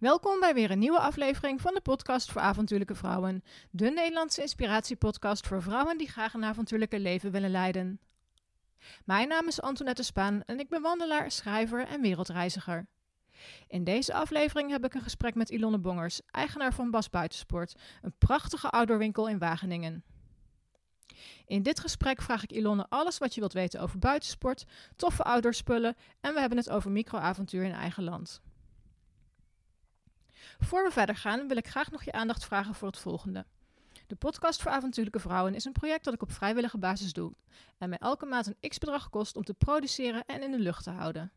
Welkom bij weer een nieuwe aflevering van de podcast voor avontuurlijke vrouwen. De Nederlandse inspiratiepodcast voor vrouwen die graag een avontuurlijke leven willen leiden. Mijn naam is Antoinette Spaan en ik ben wandelaar, schrijver en wereldreiziger. In deze aflevering heb ik een gesprek met Ilonne Bongers, eigenaar van Bas Buitensport, een prachtige outdoorwinkel in Wageningen. In dit gesprek vraag ik Ilonne alles wat je wilt weten over buitensport, toffe outdoorspullen en we hebben het over microavontuur in eigen land. Voor we verder gaan wil ik graag nog je aandacht vragen voor het volgende. De podcast voor avontuurlijke vrouwen is een project dat ik op vrijwillige basis doe en mij elke maand een x-bedrag kost om te produceren en in de lucht te houden.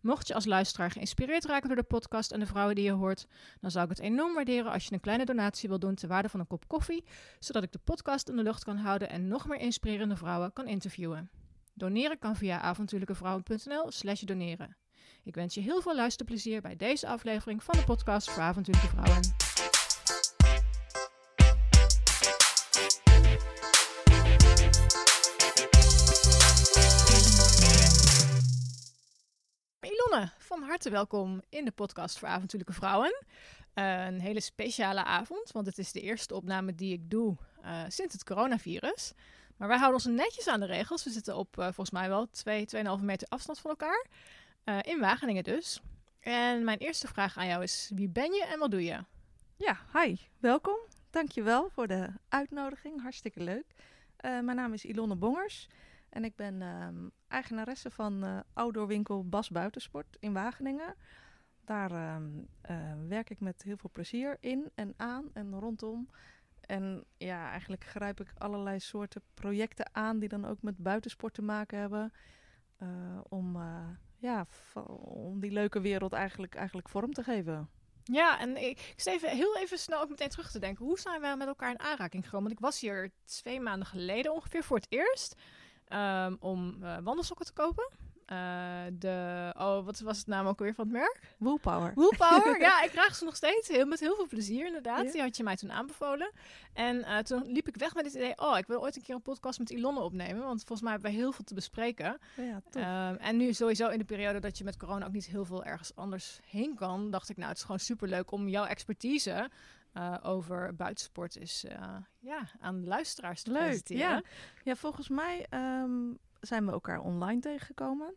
Mocht je als luisteraar geïnspireerd raken door de podcast en de vrouwen die je hoort, dan zou ik het enorm waarderen als je een kleine donatie wil doen ter waarde van een kop koffie, zodat ik de podcast in de lucht kan houden en nog meer inspirerende vrouwen kan interviewen. Doneren kan via avontuurlijkevrouwen.nl/slash doneren. Ik wens je heel veel luisterplezier bij deze aflevering van de podcast voor avontuurlijke vrouwen. Ilonne, van harte welkom in de podcast voor avontuurlijke vrouwen. Uh, een hele speciale avond, want het is de eerste opname die ik doe uh, sinds het coronavirus. Maar wij houden ons netjes aan de regels. We zitten op uh, volgens mij wel 2, 2,5 meter afstand van elkaar. Uh, in Wageningen dus. En mijn eerste vraag aan jou is: wie ben je en wat doe je? Ja, hi, welkom. Dankjewel voor de uitnodiging. Hartstikke leuk. Uh, mijn naam is Ilonne Bongers en ik ben uh, eigenaresse van uh, outdoorwinkel Bas Buitensport in Wageningen. Daar ehm, werk ik met heel veel plezier in en aan en rondom. En ja, eigenlijk grijp ik allerlei soorten projecten aan die dan ook met buitensport te maken hebben. om ja, om die leuke wereld eigenlijk, eigenlijk vorm te geven. Ja, en ik, ik sta even heel even snel ook meteen terug te denken. Hoe zijn wij met elkaar in aanraking gekomen? Want ik was hier twee maanden geleden ongeveer voor het eerst um, om uh, wandelsokken te kopen. Uh, de, oh, wat was het naam ook weer van het merk? Woolpower. Woolpower, ja, ik draag ze nog steeds heel, met heel veel plezier inderdaad. Ja. Die had je mij toen aanbevolen. En uh, toen liep ik weg met het idee, oh, ik wil ooit een keer een podcast met Ilonne opnemen. Want volgens mij hebben wij heel veel te bespreken. Ja, um, en nu sowieso in de periode dat je met corona ook niet heel veel ergens anders heen kan, dacht ik, nou, het is gewoon superleuk om jouw expertise uh, over buitensport is ja, aan de luisteraars te Leuk, presenteren. Ja. ja, volgens mij um, zijn we elkaar online tegengekomen.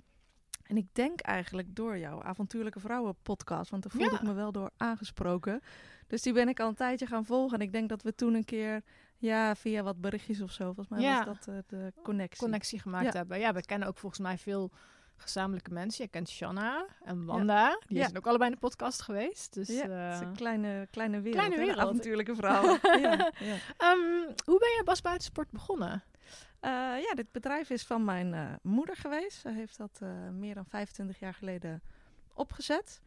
En ik denk eigenlijk door jouw avontuurlijke vrouwen podcast, want daar voelde ja. ik me wel door aangesproken. Dus die ben ik al een tijdje gaan volgen. En ik denk dat we toen een keer, ja, via wat berichtjes of zo, volgens mij ja. was dat uh, de connectie. Connectie gemaakt ja. hebben. Ja, we kennen ook volgens mij veel gezamenlijke mensen. Je kent Shanna en Wanda. Die zijn ook allebei in de podcast geweest. Dus, ja, uh, het is een kleine, kleine wereld. Kleine wereld. Avontuurlijke vrouwen. ja, um, hoe ben je Bas Buitensport begonnen? Uh, ja, dit bedrijf is van mijn uh, moeder geweest. Ze heeft dat uh, meer dan 25 jaar geleden opgezet.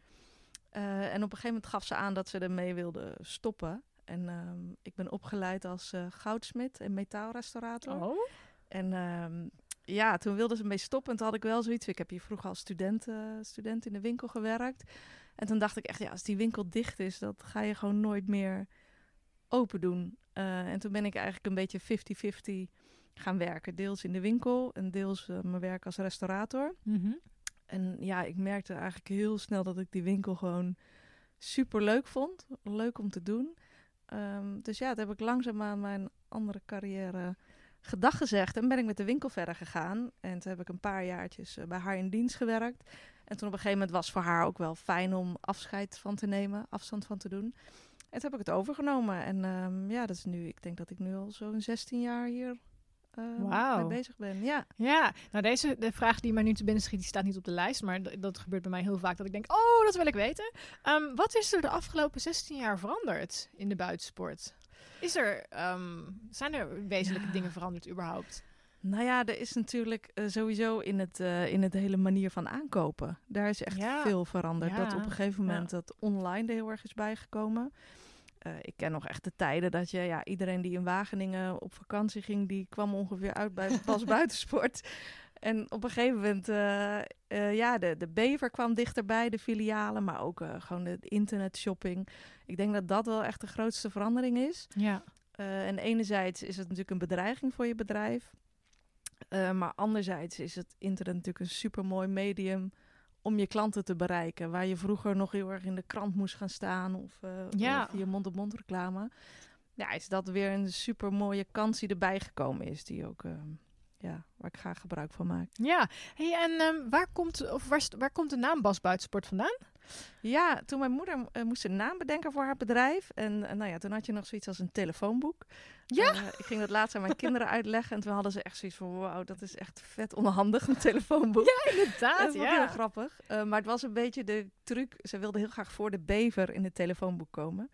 en op een gegeven moment gaf ze aan dat ze ermee wilde stoppen. En um, ik ben opgeleid als goudsmid en metaalrestaurator. Oh. En um, ja, toen wilde ze mee stoppen. En toen had ik wel zoiets. Ik heb hier vroeger als student, student in de winkel gewerkt. En toen dacht ik echt, ja, als die winkel dicht is, dat ga je gewoon nooit meer open doen. en toen ben ik eigenlijk een beetje 50-50 gaan werken. Deels in de winkel en deels uh, mijn werk als restaurator. Mm -hmm. En ja, ik merkte eigenlijk heel snel dat ik die winkel gewoon super leuk vond. Leuk om te doen. Um, dus ja, dat heb ik langzaamaan mijn andere carrière gedag gezegd. En ben ik met de winkel verder gegaan. En toen heb ik een paar jaartjes uh, bij haar in dienst gewerkt. En toen op een gegeven moment was voor haar ook wel fijn om afscheid van te nemen, afstand van te doen. En toen heb ik het overgenomen. En um, ja, dat is nu, ik denk dat ik nu al zo'n 16 jaar hier uh, wow. mee bezig ben. Ja. ja, nou deze de vraag die mij nu te binnen schiet, die staat niet op de lijst, maar dat gebeurt bij mij heel vaak dat ik denk, oh, dat wil ik weten. Um, wat is er de afgelopen 16 jaar veranderd in de buitensport? Is er, um, zijn er wezenlijke ja. dingen veranderd überhaupt? Nou ja, er is natuurlijk uh, sowieso in het, uh, in het hele manier van aankopen. Daar is echt ja. veel veranderd. Ja. Dat op een gegeven moment dat online er heel erg is bijgekomen. Uh, ik ken nog echt de tijden dat je, ja, iedereen die in Wageningen op vakantie ging, die kwam ongeveer uit bij Bas Buitensport. En op een gegeven moment, uh, uh, ja, de, de Bever kwam dichterbij, de filialen, maar ook gewoon de internetshopping. Ik denk dat dat wel echt de grootste verandering is. Ja. en enerzijds is het natuurlijk een bedreiging voor je bedrijf. maar anderzijds is het internet natuurlijk een supermooi medium om je klanten te bereiken. Waar je vroeger nog heel erg in de krant moest gaan staan of, uh, Ja. of via mond-op-mond reclame. Ja, is dat weer een super mooie kans die erbij gekomen is. Die ook, eh, ja, waar ik graag gebruik van maak. Ja, hey, en ehm, waar, komt, of waar, waar komt de naam Bas Buitensport vandaan? Ja, toen mijn moeder eh, moest een naam bedenken voor haar bedrijf. En eh, nou ja, toen had je nog zoiets als een telefoonboek. Ja? Eh, ik ging dat laatst aan mijn kinderen uitleggen. En toen hadden ze echt zoiets van, wauw, dat is echt vet onhandig, een telefoonboek. Ja, inderdaad. dat vond ik ja. heel grappig. Maar het was een beetje de truc. Ze wilde heel graag voor de bever in het telefoonboek komen.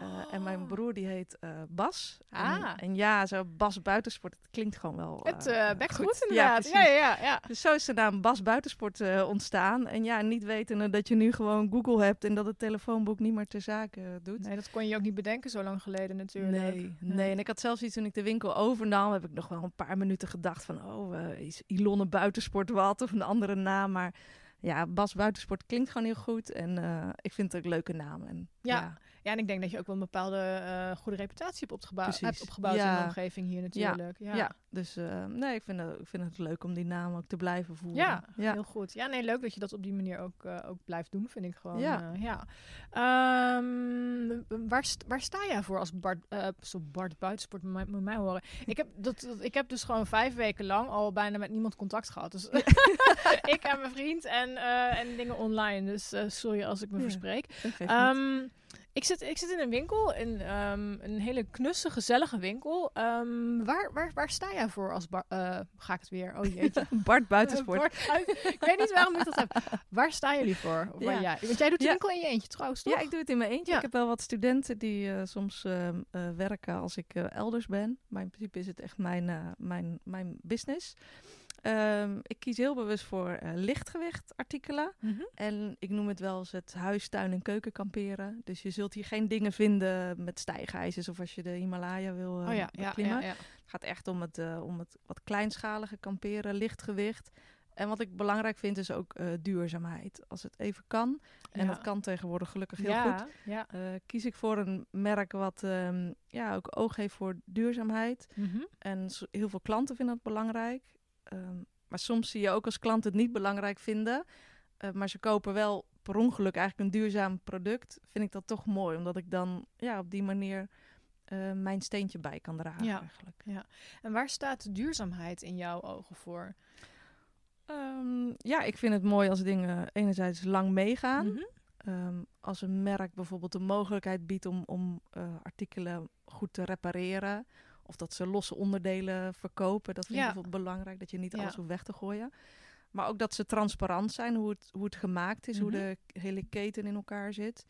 Eh, en mijn broer die heet Bas. Oh. Ah. en ja, zo Bas Buitensport, het klinkt gewoon wel Het bekt goed. inderdaad. Ja, ja, ja. ja. Dus zo is de naam Bas Buitensport ontstaan. En ja, niet wetende dat je nu gewoon Google hebt en dat het telefoonboek niet meer ter zake doet. Nee, dat kon je ook niet bedenken zo lang geleden natuurlijk. Nee, nee. En ik had zelfs iets toen ik de winkel overnam, heb ik nog wel een paar minuten gedacht van, oh, eh, is Ilonne Buitensport wat of een andere naam. Maar ja, Bas Buitensport klinkt gewoon heel goed en eh, ik vind het ook een leuke naam. En, Ja. Ja, en ik denk dat je ook wel een bepaalde eh, goede reputatie hebt, opgebouw- Precies. hebt opgebouwd in Ja. de omgeving hier natuurlijk. Ja, ja. dus eh, nee, ik vind, het, ik vind het leuk om die naam ook te blijven voeren. Ja, ja. heel goed. Ja, nee, leuk dat je dat op die manier ook, eh, ook blijft doen, vind ik gewoon. Ja. ja. Ehm, waar, waar sta jij voor als Bart, zo Bart Buitensport, moet mij, moet mij horen. Ik heb, dat, dat- ik heb dus gewoon vijf weken lang al bijna met niemand contact gehad. Dus ik en mijn vriend en, eh, en dingen online. Dus eh, sorry als ik me Ja. verspreek. Ehm, ik, zit, ik zit in een winkel, in ehm, een hele knusse, gezellige winkel. Ehm, waar, waar, waar sta jij voor als bar? eh, ga ik het weer? Oh jeetje. Bart Buitensport. Bart ik weet niet waarom ik dat heb. Waar staan jullie voor? Of waar Ja. jij? Want jij doet de winkel in je eentje trouwens, toch? Ja, ik doe het in mijn eentje. Ik heb wel wat studenten die soms werken als ik elders ben. Maar in principe is het echt mijn, mijn, mijn business. Ehm, ik kies heel bewust voor eh, lichtgewicht artikelen. Mhm. En ik noem het wel eens het huis, tuin en keuken kamperen. Dus je zult hier geen dingen vinden met stijgijzers of als je de Himalaya wil eh, Oh ja, ja, beklimmen. ja, ja. Het gaat echt om het, eh, om het wat kleinschalige kamperen, lichtgewicht. En wat ik belangrijk vind is ook eh, duurzaamheid. Als het even kan, en Ja. dat kan tegenwoordig gelukkig heel ja, goed, Ja. eh, kies ik voor een merk wat ehm, ja, ook oog heeft voor duurzaamheid. Mhm. En heel veel klanten vinden dat belangrijk. Ehm, maar soms zie je ook als klanten het niet belangrijk vinden, eh, maar ze kopen wel per ongeluk eigenlijk een duurzaam product. Vind ik dat toch mooi, omdat ik dan ja, op die manier eh, mijn steentje bij kan dragen Ja. eigenlijk. En waar staat duurzaamheid in jouw ogen voor? Ehm, ja, ik vind het mooi als dingen enerzijds lang meegaan. Mhm. Ehm, als een merk bijvoorbeeld de mogelijkheid biedt om, om eh, artikelen goed te repareren. Of dat ze losse onderdelen verkopen. Dat vind Ja. ik bijvoorbeeld belangrijk, dat je niet alles hoeft weg te gooien. Maar ook dat ze transparant zijn, hoe het, hoe het gemaakt is, hoe Mhm. de hele keten in elkaar zit.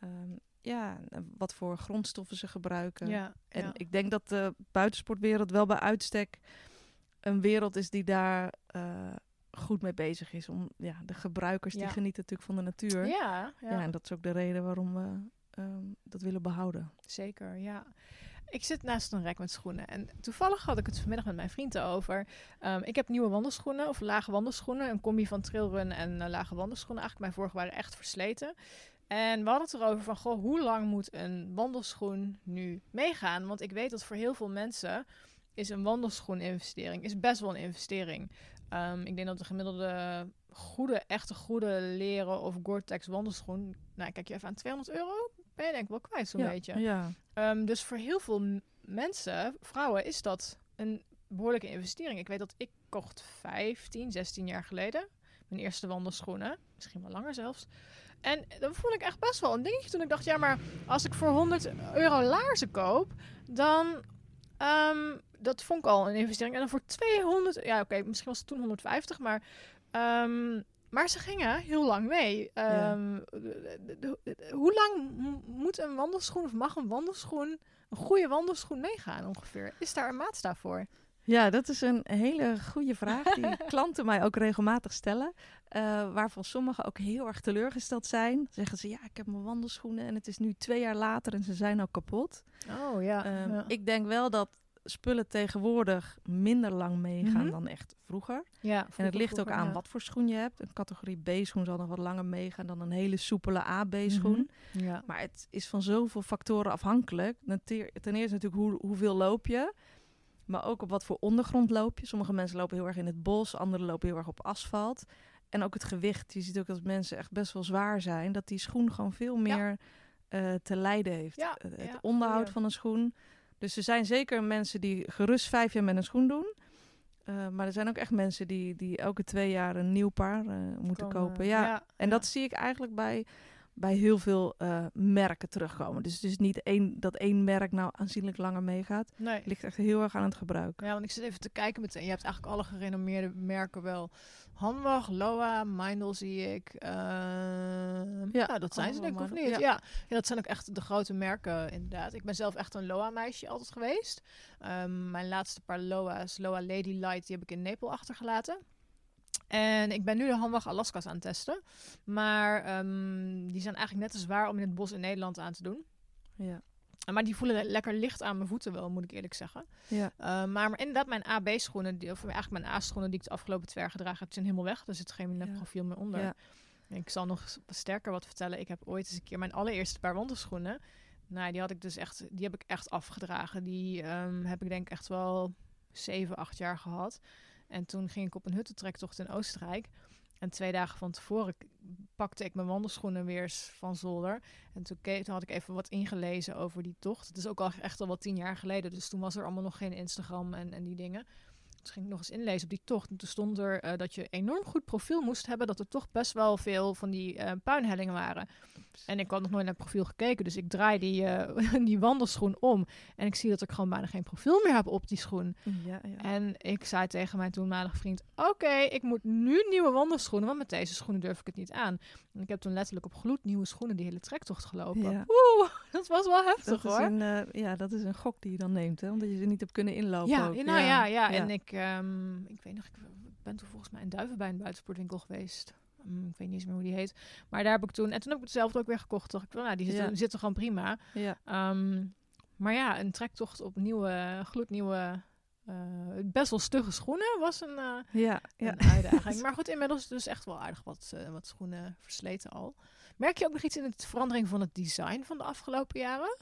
Ehm, ja, wat voor grondstoffen ze gebruiken. Ja, En ja. ik denk dat de buitensportwereld wel bij uitstek een wereld is die daar eh, goed mee bezig is. Om, ja, de gebruikers die genieten natuurlijk van de natuur. Ja. Ja, ja, en dat is ook de reden waarom we ehm, dat willen behouden. zeker, ja. Ik zit naast een rek met schoenen. En toevallig had ik het vanmiddag met mijn vriend over. Ehm, ik heb nieuwe wandelschoenen, of lage wandelschoenen. Een combi van trailrun en eh, lage wandelschoenen. Eigenlijk mijn vorige waren echt versleten. En we hadden het erover van, goh, hoe lang moet een wandelschoen nu meegaan? Want ik weet dat voor heel veel mensen is een wandelschoen-investering is best wel een investering. Ehm, ik denk dat de gemiddelde goede, echte goede leren of Gore-Tex wandelschoen... Nou, kijk je even aan 200 euro, ben je denk ik wel kwijt zo'n ja. beetje. Ja. Ehm, dus voor heel veel mensen, vrouwen, is dat een behoorlijke investering. Ik weet dat ik kocht 15, 16 jaar geleden mijn eerste wandelschoenen. Misschien wel langer zelfs. En dan vond ik echt best wel een dingetje toen ik dacht, ja, maar als ik voor 100 euro laarzen koop, dan ehm, dat vond ik al een investering. En dan voor 200, ja, oké, misschien was het toen 150, maar ehm, maar ze gingen heel lang mee. Ja. Ehm, hoe lang moet een wandelschoen of mag een wandelschoen, een goede wandelschoen meegaan ongeveer? Is daar een maatstaf voor? ja, dat is een hele goede vraag die klanten mij ook regelmatig stellen. eh, waarvan sommigen ook heel erg teleurgesteld zijn. Dan zeggen ze, ja, ik heb mijn wandelschoenen en het is nu twee jaar later en ze zijn al kapot. Oh ja. Ehm, Ik denk wel dat spullen tegenwoordig minder lang meegaan Mhm. dan echt vroeger. ja, En het ligt ook aan wat voor schoen je hebt. Een categorie B-schoen zal nog wat langer meegaan dan een hele soepele AB-schoen. Mhm. Ja. Maar het is van zoveel factoren afhankelijk. Ten eerste natuurlijk hoe, hoeveel loop je. Maar ook op wat voor ondergrond loop je. Sommige mensen lopen heel erg in het bos. Anderen lopen heel erg op asfalt. en ook het gewicht. Je ziet ook dat mensen echt best wel zwaar zijn. Dat die schoen gewoon veel meer eh, te lijden heeft. Ja, Eh, het ja, onderhoud van een schoen. Dus er zijn zeker mensen die gerust vijf jaar met een schoen doen. Eh, maar er zijn ook echt mensen die, die elke twee jaar een nieuw paar eh, moeten Komen, kopen. Ja. En ja. dat zie ik eigenlijk bij, bij heel veel eh, merken terugkomen. Dus het is niet één, dat één merk nou aanzienlijk langer meegaat. Nee. Het ligt echt heel erg aan het gebruik. Ja, want ik zit even te kijken meteen. Je hebt eigenlijk alle gerenommeerde merken wel. Hanwag, Loa, Mindel zie ik. Ehm, ja, Ja, dat zijn ze denk ik, of niet? Ja. Ja. dat zijn ook echt de grote merken inderdaad. Ik ben zelf echt een Loa-meisje altijd geweest. Ehm, mijn laatste paar Loa's, Loa Lady Light, die heb ik in Nepal achtergelaten. En ik ben nu de Hanwag Alaska's aan het testen. Maar ehm, die zijn eigenlijk net te zwaar om in het bos in Nederland aan te doen. Ja. Maar die voelen lekker licht aan mijn voeten wel, moet ik eerlijk zeggen. Ja. Uh, maar, inderdaad, mijn AB-schoenen, die- of eigenlijk mijn A-schoenen die ik de afgelopen twee jaar gedragen heb, zijn helemaal weg. Er zit geen Ja. profiel meer onder. Ja. Ik zal nog sterker wat vertellen. Ik heb ooit eens een keer mijn allereerste paar wandelschoenen. Nou, die had ik dus echt, die heb ik echt afgedragen. Die ehm, heb ik denk ik echt wel zeven, acht jaar gehad. En toen ging ik op een huttentrektocht in Oostenrijk. En twee dagen van tevoren pakte ik mijn wandelschoenen weer eens van zolder. En toen, had ik even wat ingelezen over die tocht. Het is ook al echt al wat tien jaar geleden. Dus toen was er allemaal nog geen Instagram en, en die dingen. Toen ging ik nog eens inlezen op die tocht. En toen stond er eh, dat je enorm goed profiel moest hebben. Dat er toch best wel veel van die eh, puinhellingen waren. En ik had nog nooit naar het profiel gekeken. Dus ik draai die, eh, die wandelschoen om. En ik zie dat ik gewoon bijna geen profiel meer heb op die schoen. Ja, ja. En ik zei tegen mijn toenmalige vriend: Oké, ik moet nu nieuwe wandelschoenen, want met deze schoenen durf ik het niet aan. En ik heb toen letterlijk op gloednieuwe schoenen die hele trektocht gelopen. Ja. Oeh, dat was wel heftig Dat is, hoor. een, ja, dat is een gok die je dan neemt, hè? omdat je ze niet hebt kunnen inlopen. Ja, nou ja, ja. En ik, ehm, ik weet nog, ik ben toen volgens mij in Duiven bij een buitensportwinkel geweest. Hm, ik weet niet eens meer hoe die heet. Maar daar heb ik toen, en toen heb ik het zelf ook weer gekocht. Dacht ik, nou, die zitten, Ja. zitten gewoon prima. ja. Ehm, maar ja, een trektocht op nieuwe, gloednieuwe, eh, best wel stugge schoenen was een, eh, ja, ja. een uitdaging. Maar goed, inmiddels dus echt wel aardig wat, eh, wat schoenen versleten al. Merk je ook nog iets in de verandering van het design van de afgelopen jaren?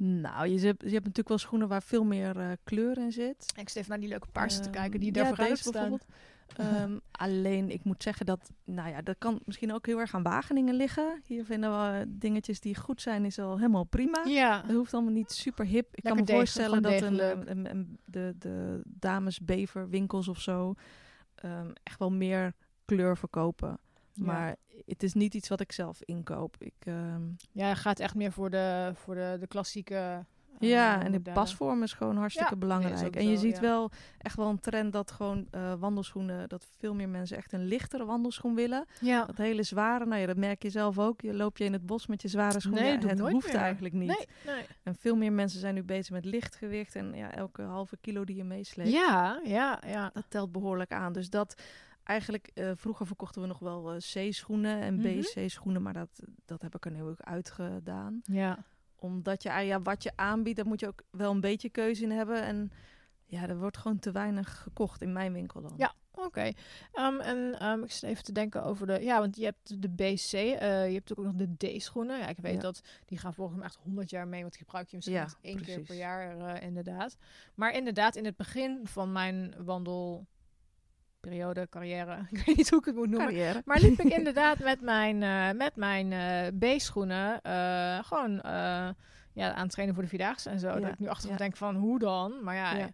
Nou, je hebt, je hebt natuurlijk wel schoenen waar veel meer eh, kleur in zit. Ik zit even naar die leuke paarse te Ehm, kijken die ja, daar vooruit deze staan. bijvoorbeeld. Ehm, alleen, ik moet zeggen dat, nou ja, dat kan misschien ook heel erg aan Wageningen liggen. Hier vinden we dingetjes die goed zijn, is al helemaal prima. Ja, Het hoeft allemaal niet super hip. Ik kan me voorstellen dat een, een, een- de, de dames beverwinkels of zo ehm, echt wel meer kleur verkopen. Ja. Maar het is niet iets wat ik zelf inkoop. Ik, ehm, ja, gaat echt meer voor de, voor de, de klassieke. eh, ja, en de pasvorm is gewoon hartstikke Ja, belangrijk. en je zo, ziet ja. wel echt wel een trend dat gewoon eh, wandelschoenen, dat veel meer mensen echt een lichtere wandelschoen willen. Ja, Dat hele zware, nou ja, dat merk je zelf ook. Je loop je in het bos met je zware schoenen. Nee, het hoeft meer. eigenlijk niet. nee, nee. En veel meer mensen zijn nu bezig met lichtgewicht. En ja, elke halve kilo die je meesleept, Ja, ja, ja. dat telt behoorlijk aan. Dus dat eigenlijk, eh, vroeger verkochten we nog wel eh, C-schoenen en Mhm. B-C-schoenen. Maar dat, dat heb ik er nu ook uitgedaan. Ja, Omdat je, ah ja, wat je aanbiedt, daar moet je ook wel een beetje keuze in hebben. En ja, er wordt gewoon te weinig gekocht in mijn winkel dan. Ja. Oké. Ehm, en ehm, ik zit even te denken over de... Ja, want je hebt de BC, eh, je hebt ook nog de D-schoenen. Ja, ik weet Ja. dat die gaan volgens mij echt 100 jaar mee, want die gebruik je misschien Ja, één keer per jaar eh, inderdaad. Maar inderdaad, in het begin van mijn wandelperiode, carrière, ik weet niet hoe ik het moet noemen. Carrière. Maar liep ik inderdaad met mijn, eh, met mijn eh, B-schoenen eh, gewoon ja, aan het trainen voor de Vierdaagse en zo. Ja, Dat ik nu achteraf ja. denk van, hoe dan? Maar ja, Ja.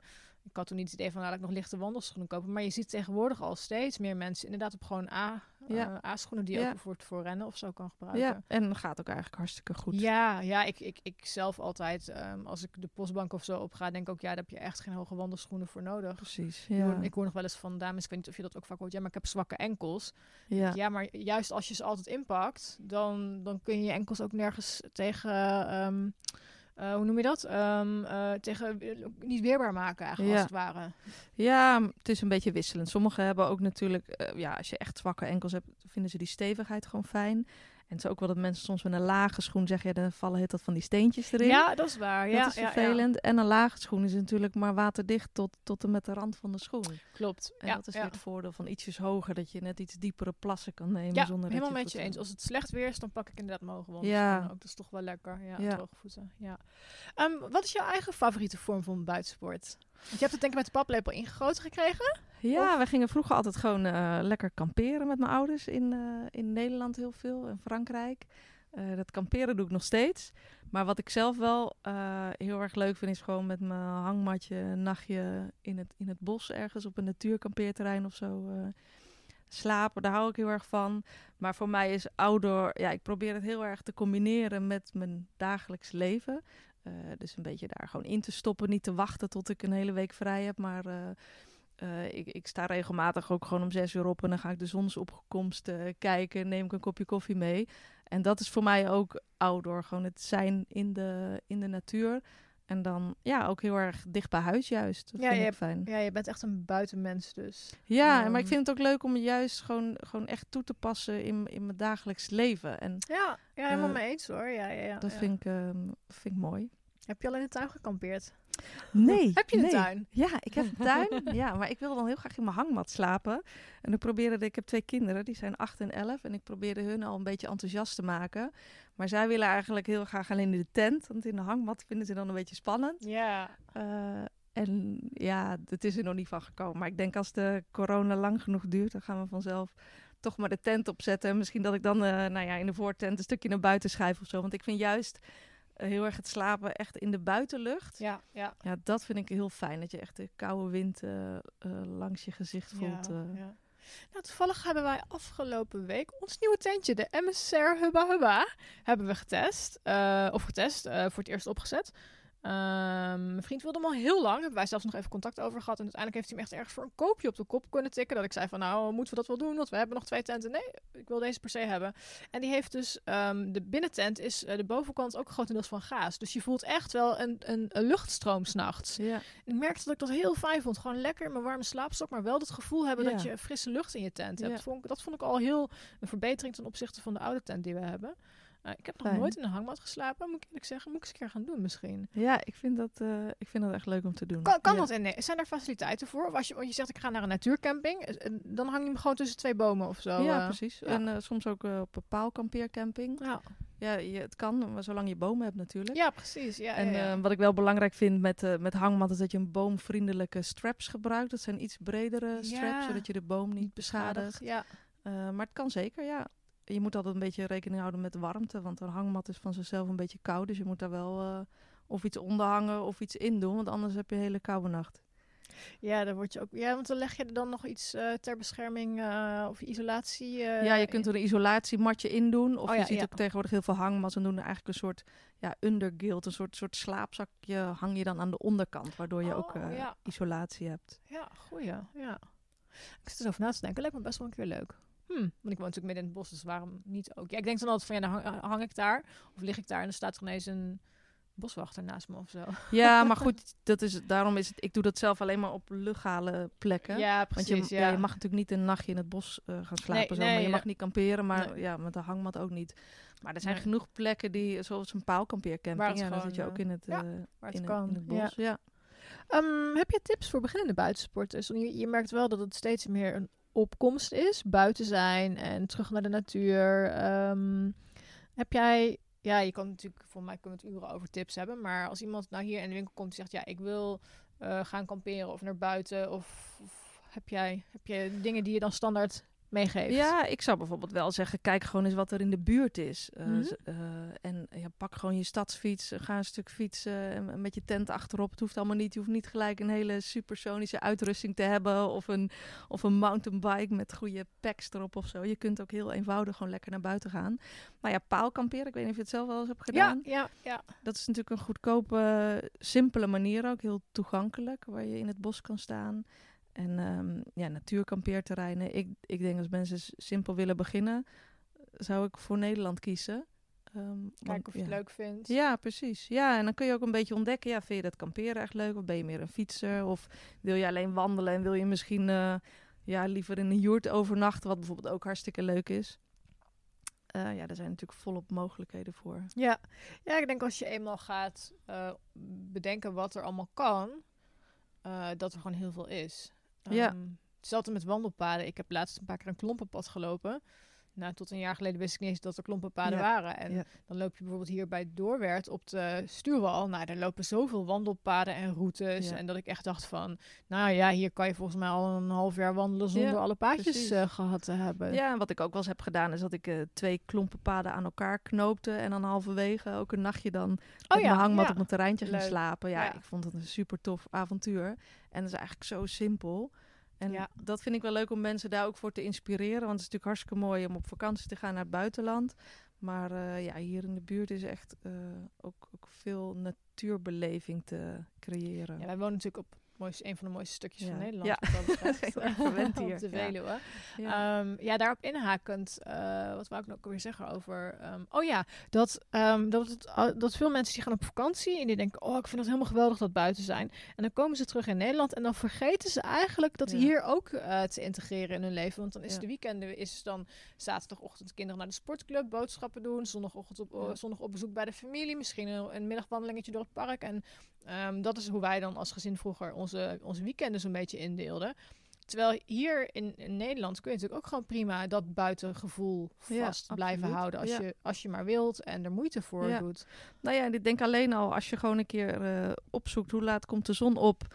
ik had toen niet het idee van, laat ik nog lichte wandelschoenen kopen. Maar je ziet tegenwoordig al steeds meer mensen inderdaad op gewoon A, Ja. eh, A-schoenen die je Ja. ook voor, voor rennen of zo kan gebruiken. Ja, en dat gaat ook eigenlijk hartstikke goed. Ja, ja ik, ik, ik zelf altijd, ehm, als ik de postbank of zo opga, denk ik ook, ja, daar heb je echt geen hoge wandelschoenen voor nodig. Precies. Ik Ja. hoor- Ik hoor nog wel eens van dames, ik weet niet of je dat ook vaak hoort, ja, maar ik heb zwakke enkels. ja. Ja, maar juist als je ze altijd inpakt, dan, dan kun je je enkels ook nergens tegen, ehm, eh, hoe noem je dat? Ehm, eh, tegen eh, niet weerbaar maken eigenlijk, Ja. als het ware. Ja, het is een beetje wisselend. Sommigen hebben ook natuurlijk, ja, als je echt zwakke enkels hebt, vinden ze die stevigheid gewoon fijn. En het is ook wel dat mensen soms met een lage schoen zeggen, ja, dan vallen het dat van die steentjes erin. Ja, dat is waar. dat ja, is ja, ja. vervelend. En een lage schoen is natuurlijk maar waterdicht tot, tot en met de rand van de schoen. Klopt. En ja, dat is weer het voordeel van ietsjes hoger, dat je net iets diepere plassen kan nemen Ja, zonder helemaal dat met je eens. Als het slecht weer is, dan pak ik inderdaad mijn hoge Ja. ook. Dat is toch wel lekker. Ja, Ja. droge voeten. Ja. Ehm, wat is jouw eigen favoriete vorm van buitensport? Je hebt het denk ik met de paplepel ingegoten gekregen? Ja, we gingen vroeger altijd gewoon eh, lekker kamperen met mijn ouders in, eh, in Nederland heel veel, in Frankrijk. Eh, dat kamperen doe ik nog steeds. Maar wat ik zelf wel heel erg leuk vind, is gewoon met mijn hangmatje een nachtje in het, in het bos ergens op een natuurkampeerterrein of zo slapen. Daar hou ik heel erg van. Maar voor mij is outdoor, ja, ik probeer het heel erg te combineren met mijn dagelijks leven. Eh, dus een beetje daar gewoon in te stoppen, niet te wachten tot ik een hele week vrij heb, maar... eh, eh, ik, ik sta regelmatig ook gewoon om zes uur op en dan ga ik de zonsopkomst kijken. Neem ik een kopje koffie mee. En dat is voor mij ook outdoor. Gewoon het zijn in de, in de natuur. En dan ja, ook heel erg dicht bij huis juist. Dat Ja, vind je ik fijn. Ja, je bent echt een buitenmens dus. Ja, Ehm. maar ik vind het ook leuk om het juist gewoon, gewoon echt toe te passen in, in mijn dagelijks leven. En Ja, ja helemaal Eh, mee eens hoor. Ja, ja, ja, dat ja. vind, ik, ehm, vind ik mooi. Heb je al in de tuin gekampeerd? Nee. Heb je een nee. tuin? Ja, ik heb een tuin. ja, maar ik wil dan heel graag in mijn hangmat slapen. En ik probeerde, ik heb twee kinderen, die zijn 8 en 11. En ik probeerde hun al een beetje enthousiast te maken. Maar zij willen eigenlijk heel graag alleen in de tent. Want in de hangmat vinden ze dan een beetje spannend. Ja. Eh, en ja, het is er nog niet van gekomen. Maar ik denk als de corona lang genoeg duurt, dan gaan we vanzelf toch maar de tent opzetten. En misschien dat ik dan eh, nou ja, in de voortent een stukje naar buiten schrijf of zo. Want ik vind juist eh, heel erg het slapen echt in de buitenlucht. Ja, ja. Ja, dat vind ik heel fijn. Dat je echt de koude wind langs je gezicht voelt. Ja, ja. Nou, toevallig hebben wij afgelopen week ons nieuwe tentje, de MSR Hubba Hubba, hebben we getest. Eh, of getest, eh, voor het eerst opgezet. Ehm, mijn vriend wilde hem al heel lang. Hebben wij zelfs nog even contact over gehad. En uiteindelijk heeft hij hem echt ergens voor een koopje op de kop kunnen tikken. Dat ik zei van, nou, moeten we dat wel doen? Want we hebben nog twee tenten. Nee, ik wil deze per se hebben. En die heeft dus, ehm, de binnentent is eh, de bovenkant ook grotendeels van gaas. Dus je voelt echt wel een, een, een luchtstroom s'nachts. Ja. Ik merkte dat ik dat heel fijn vond. Gewoon lekker in mijn warme slaapstok, maar wel het gevoel hebben dat je frisse lucht in je tent hebt. Ja. Vond ik, dat vond ik al heel een verbetering ten opzichte van de oude tent die we hebben. Eh, ik heb nog nooit in een hangmat geslapen, moet ik eerlijk zeggen. Moet ik eens een keer gaan doen misschien. ja, ik vind, dat, eh, ik vind dat echt leuk om te doen. Kan, kan ja. dat en nee? Zijn er faciliteiten voor? Of als je, want je zegt ik ga naar een natuurcamping, eh, eh, dan hang je hem gewoon tussen twee bomen of zo. ja, precies. ja. En soms ook op een paalkampeercamping. Ja. Ja, je, het kan, maar zolang je bomen hebt natuurlijk. ja, precies. Ja, En ja, wat ik wel belangrijk vind met, met hangmat is dat je een boomvriendelijke straps gebruikt. Dat zijn iets bredere straps, zodat je de boom niet beschadigt. Ja, maar het kan zeker, ja. Je moet altijd een beetje rekening houden met warmte, want een hangmat is van zichzelf een beetje koud. Dus je moet daar wel eh, of iets onder hangen of iets in doen, want anders heb je een hele koude nacht. ja, dan word je ook. Ja, want dan leg je er dan nog iets eh, ter bescherming eh, of isolatie. ja, je kunt er een isolatiematje in doen. Of Oh je ja, ziet ja. ook tegenwoordig heel veel hangmats en doen er eigenlijk een soort ja, undergilt, een soort, soort slaapzakje hang je dan aan de onderkant, waardoor je ook Oh, ja. isolatie hebt. Ja, goeie. Ja. Ik zit erover na te denken. Lijkt me best wel een keer leuk. Hm, want ik woon natuurlijk midden in het bos, dus waarom niet ook? Ja, ik denk dan altijd van, ja, dan hang, hang ik daar. Of lig ik daar en er staat er ineens een boswachter naast me of zo. Ja, maar goed, dat is, daarom is het, ik doe dat zelf alleen maar op legale plekken. Ja, Want precies. je, ja. ja, je mag natuurlijk niet een nachtje in het bos eh, gaan slapen. Nee, zo, maar je mag niet kamperen, maar Nee. ja, met een hangmat ook niet. Maar er zijn genoeg plekken die, zoals een paalkampeercamping, ja, dan zit je ook eh, in het, eh, het in, het- kan. in het bos. Ja. Ehm, heb je tips voor beginnende buitensporters? Want je, je merkt wel dat het steeds meer een opkomst is. Buiten zijn en terug naar de natuur. Ehm, heb jij... Ja, je kan natuurlijk... Voor mij kunnen we het uren over tips hebben. Maar als iemand nou hier in de winkel komt en zegt... Ja, ik wil eh, gaan kamperen of naar buiten. Of, of heb, jij, heb je dingen die je dan standaard meegeeft? Ja, ik zou bijvoorbeeld wel zeggen, kijk gewoon eens wat er in de buurt is. Eh, Mhm. eh, en ja, pak gewoon je stadsfiets, eh, ga een stuk fietsen en, en met je tent achterop. Het hoeft allemaal niet. Je hoeft niet gelijk een hele supersonische uitrusting te hebben of een, of een mountainbike met goede packs erop of zo. Je kunt ook heel eenvoudig gewoon lekker naar buiten gaan. Nou ja, paalkamperen, ik weet niet of je het zelf wel eens hebt ja, gedaan. ja, ja. Dat is natuurlijk een goedkope, simpele manier ook. Heel toegankelijk, waar je in het bos kan staan. En ehm, ja, natuurkampeerterreinen. Ik, ik denk als mensen simpel willen beginnen, zou ik voor Nederland kiezen. Want, Kijken of je ja. het leuk vindt. Ja, precies. Ja, en dan kun je ook een beetje ontdekken. Ja, vind je dat kamperen echt leuk? Of ben je meer een fietser? Of wil je alleen wandelen en wil je misschien eh, ja, liever in een joert overnachten? Wat bijvoorbeeld ook hartstikke leuk is. Eh, ja, er zijn natuurlijk volop mogelijkheden voor. Ja. ja, ik denk als je eenmaal gaat eh, bedenken wat er allemaal kan, dat er gewoon heel veel is. Ja. Ehm, Hetzelfde met wandelpaden. Ik heb laatst een paar keer een klompenpad gelopen. Nou, tot een jaar geleden wist ik niet eens dat er klompenpaden Ja, waren. En ja. dan loop je bijvoorbeeld hier bij Doorwerd op de stuurwal. Nou, daar lopen zoveel wandelpaden en routes. Ja. En dat ik echt dacht van, nou ja, hier kan je volgens mij al een half jaar wandelen zonder alle paadjes eh, gehad te hebben. Ja, en wat ik ook wel eens heb gedaan, is dat ik eh, twee klompenpaden aan elkaar knoopte. En dan halverwege ook een nachtje dan met Oh ja, mijn hangmat op mijn terreintje Leuk. slapen. Ja, Ja. ik vond het een super tof avontuur. En dat is eigenlijk zo simpel. En Ja. dat vind ik wel leuk om mensen daar ook voor te inspireren. Want het is natuurlijk hartstikke mooi om op vakantie te gaan naar het buitenland. Maar eh, ja, hier in de buurt is echt eh, ook, ook veel natuurbeleving te creëren. Ja, wij wonen natuurlijk op mooiste, een van de mooiste stukjes van Nederland. Ja. dat verwend hier, op de. Veluwe. Ja. Ja. ja, daarop inhakend, eh, wat wou ik nou ook weer zeggen over... ehm, oh ja, dat, ehm, dat, dat veel mensen die gaan op vakantie en die denken... oh, ik vind het helemaal geweldig dat buiten zijn. En dan komen ze terug in Nederland en dan vergeten ze eigenlijk dat hier ook eh, te integreren in hun leven. Want dan is de weekenden is dan zaterdagochtend kinderen naar de sportclub, boodschappen doen. Zondagochtend op, zondag op bezoek bij de familie. Misschien een, een middagwandelingetje door het park. En ehm, dat is hoe wij dan als gezin vroeger onze, onze weekenden zo'n beetje indeelden. Terwijl hier in, in Nederland kun je natuurlijk ook gewoon prima dat buitengevoel Ja, vast blijven absoluut. houden. Als, Ja. je, als je maar wilt en er moeite voor Ja. doet. Nou ja, en ik denk alleen al als je gewoon een keer eh, opzoekt hoe laat komt de zon op.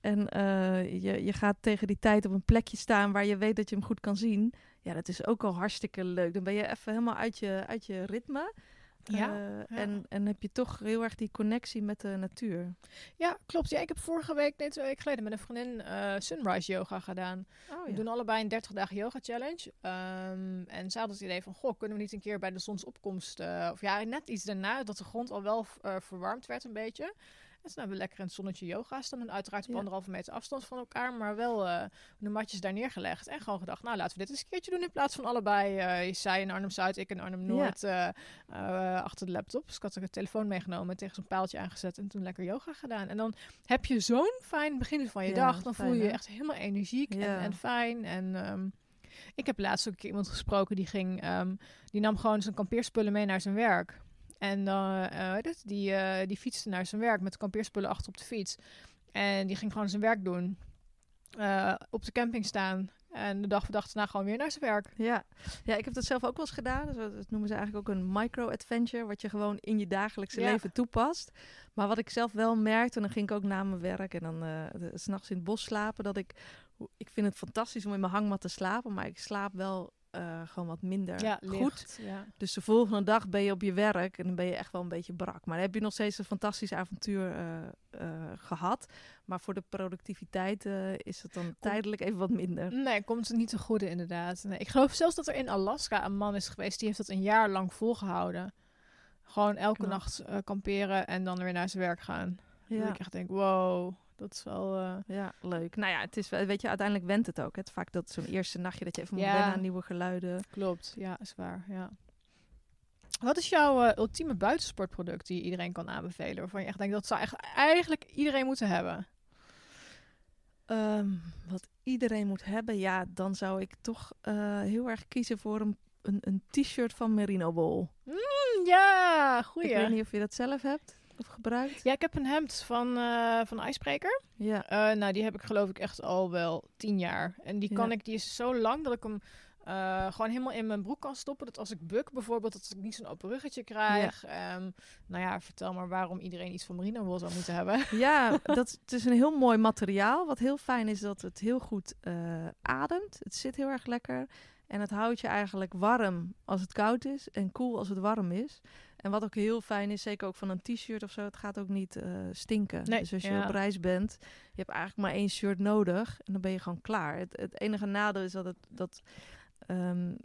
En eh, je, je gaat tegen die tijd op een plekje staan waar je weet dat je hem goed kan zien. Ja, dat is ook al hartstikke leuk. Dan ben je even helemaal uit je, uit je ritme. Ja, Eh, ja. En, en heb je toch heel erg die connectie met de natuur. Ja, klopt. Ja, ik heb vorige week, nee, twee weken geleden, met een vriendin eh, sunrise yoga gedaan. Oh, We doen allebei een 30 dagen yoga challenge. Ehm, en ze had het idee van, goh, kunnen we niet een keer bij de zonsopkomst, eh, of ja, net iets daarna, dat de grond al wel verwarmd werd een beetje. En toen hebben we lekker in het zonnetje yoga staan. En uiteraard op Ja. anderhalve meter afstand van elkaar, maar wel eh, de matjes daar neergelegd. En gewoon gedacht, nou laten we dit eens een keertje doen in plaats van allebei. eh zij in Arnhem-Zuid, ik in Arnhem-Noord eh, achter de laptop. Dus ik had ook een telefoon meegenomen, tegen zo'n paaltje aangezet en toen lekker yoga gedaan. En dan heb je zo'n fijn begin van je Ja, dag. Dan fijn, voel je je echt helemaal energiek en, en fijn. En ehm, ik heb laatst ook een iemand gesproken die ging, ehm, die nam gewoon zijn kampeerspullen mee naar zijn werk. En eh, eh, die, eh, die fietste naar zijn werk met de kampeerspullen achter op de fiets. En die ging gewoon zijn werk doen. Eh, op de camping staan. En de dag voor dag daarna gewoon weer naar zijn werk. Ja. ja, ik heb dat zelf ook wel eens gedaan. Dus dat noemen ze eigenlijk ook een micro-adventure, wat je gewoon in je dagelijkse Ja. leven toepast. Maar wat ik zelf wel merkte, en dan ging ik ook na mijn werk en dan 's s'nachts in het bos slapen, dat ik, ik vind het fantastisch om in mijn hangmat te slapen, maar ik slaap wel eh, gewoon wat minder Ja, goed. Ja. Dus de volgende dag ben je op je werk en dan ben je echt wel een beetje brak. Maar dan heb je nog steeds een fantastisch avontuur eh, eh, gehad. Maar voor de productiviteit is het dan tijdelijk even wat minder. Nee, komt het niet te goede inderdaad. Nee, ik geloof zelfs dat er in Alaska een man is geweest die heeft dat een jaar lang volgehouden. Gewoon elke Knap. nacht kamperen en dan weer naar zijn werk gaan. Dat Ja. ik echt denk, wow, dat is wel... eh, Ja, leuk. Nou ja, het is, wel- weet je, uiteindelijk went het ook. Het vaak dat zo'n eerste nachtje dat je even moet wennen aan nieuwe geluiden. Klopt, ja, is waar. Ja. Wat is jouw eh, ultieme buitensportproduct die je iedereen kan aanbevelen? Waarvan je echt denkt dat zou eigenlijk, eigenlijk iedereen moeten hebben? Ehm, wat iedereen moet hebben, ja, dan zou ik toch eh, heel erg kiezen voor een, een, een t-shirt van Merino Wool. Mm, ja, goeie. Ik weet niet of je dat zelf hebt of gebruikt. Ja, ik heb een hemd van, eh van IJsbreker. Ja, Eh, nou, die heb ik geloof ik echt al wel tien jaar. En die kan Ja. ik, die is zo lang dat ik hem eh, gewoon helemaal in mijn broek kan stoppen. Dat als ik buk bijvoorbeeld, dat ik niet zo'n open ruggetje krijg. Ehm, nou ja, vertel maar waarom iedereen iets van merino wool zou moeten hebben. ja dat, het is een heel mooi materiaal. Wat heel fijn is dat het heel goed ademt. Het zit heel erg lekker. En het houdt je eigenlijk warm als het koud is en koel als het warm is. En wat ook heel fijn is, zeker ook van een t-shirt of zo, het gaat ook niet eh, stinken. Nee, dus als je ja. op reis bent, je hebt eigenlijk maar één shirt nodig en dan ben je gewoon klaar. Het, het enige nadeel is dat het dat ehm,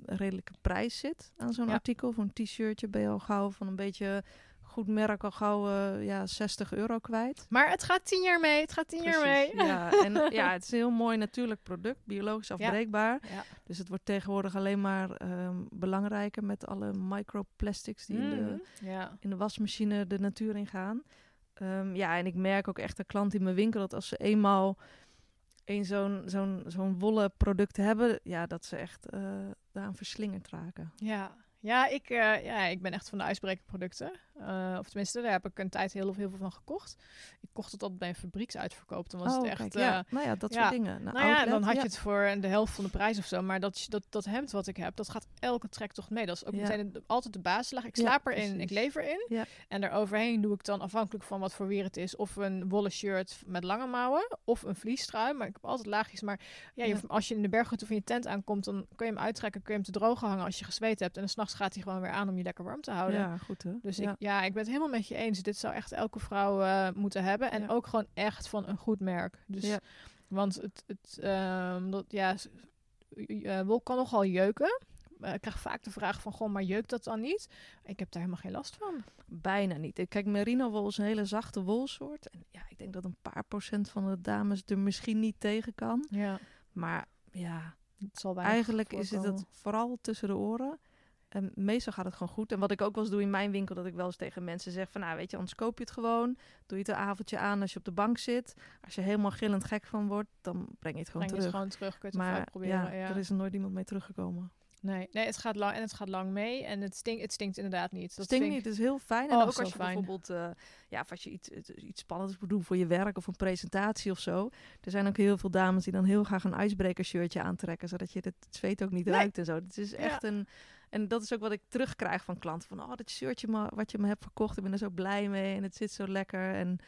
een redelijke prijs zit aan zo'n Ja. artikel. Voor een t-shirtje ben je al gauw van een beetje goed merk al gauw eh, ja, 60 euro kwijt. Maar het gaat tien jaar mee. Het gaat tien jaar mee. Precies, Ja, en ja, het is een heel mooi natuurlijk product, biologisch afbreekbaar. Ja. Dus het wordt tegenwoordig alleen maar ehm, belangrijker met alle microplastics die in, de, Mhm. ja. in de wasmachine de natuur ingaan. Ehm, ja, en ik merk ook echt de klant in mijn winkel dat als ze eenmaal een zo'n zo'n zo'n wollen product hebben, ja, dat ze echt eh daaraan verslingerd raken. Ja. Ja, ik, eh, ja, ik ben echt van de ijsbrekerproducten. Eh, of tenminste, daar heb ik een tijd heel, heel veel van gekocht. Ik kocht het altijd bij een fabrieksuitverkoop. Dan was oh, het echt... kijk, ja. eh, nou ja, dat ja. soort dingen. nou ja, dan had je het voor de helft van de prijs of zo. Maar dat, dat, dat hemd wat ik heb, dat gaat elke trektocht mee. Dat is ook meteen de- altijd de basislaag. Ik slaap erin, ik leef erin. En daaroverheen doe ik dan afhankelijk van wat voor weer het is... of een wollen shirt met lange mouwen of een vliestrui. Maar ik heb altijd laagjes. Maar ja, je, als je in de berghut of in je tent aankomt... dan kun je hem uittrekken, kun je hem te drogen hangen als je gezweet hebt. En s'nachts gaat hij gewoon weer aan om je lekker warm te houden. Ja, goed hè. Dus. Ik, ja, ik ben het helemaal met je eens. Dit zou echt elke vrouw eh, moeten hebben. En Ja. ook gewoon echt van een goed merk. Dus, Ja. Want het, het ehm, dat, ja, eh, wol kan nogal jeuken. Eh, ik krijg vaak de vraag van, goh, maar jeukt dat dan niet? Ik heb daar helemaal geen last van. Bijna niet. Ik- Kijk, merino wol is een hele zachte wolsoort. En ja, ik denk dat een paar procent van de dames er misschien niet tegen kan. Ja, Maar ja, het zal eigenlijk is het het vooral tussen de oren. En meestal gaat het gewoon goed. En wat ik ook wel eens doe in mijn winkel, dat ik wel eens tegen mensen zeg van, nou weet je, anders koop je het gewoon. Doe je het een avondje aan als je op de bank zit. Als je helemaal gillend gek van wordt, dan breng je het gewoon Breng je het terug. gewoon terug, het maar proberen. ja, Ja, er is er nooit iemand mee teruggekomen. nee, nee, het gaat lang en het gaat lang mee. En het stinkt, het stinkt inderdaad niet. Dat Stinkt niet, het is heel fijn. En Oh, ook als je fijn. bijvoorbeeld, eh, ja, als je iets, het- iets spannends moet doen voor je werk of een presentatie of zo. Er zijn ook heel veel dames die dan heel graag een icebreaker shirtje aantrekken, zodat je het zweet ook niet Nee. ruikt en zo. Het is Ja. echt een, en dat is ook wat ik terugkrijg van klanten. Van, oh, dat shirtje wat je me hebt verkocht, ik ben er zo blij mee en het zit zo lekker. En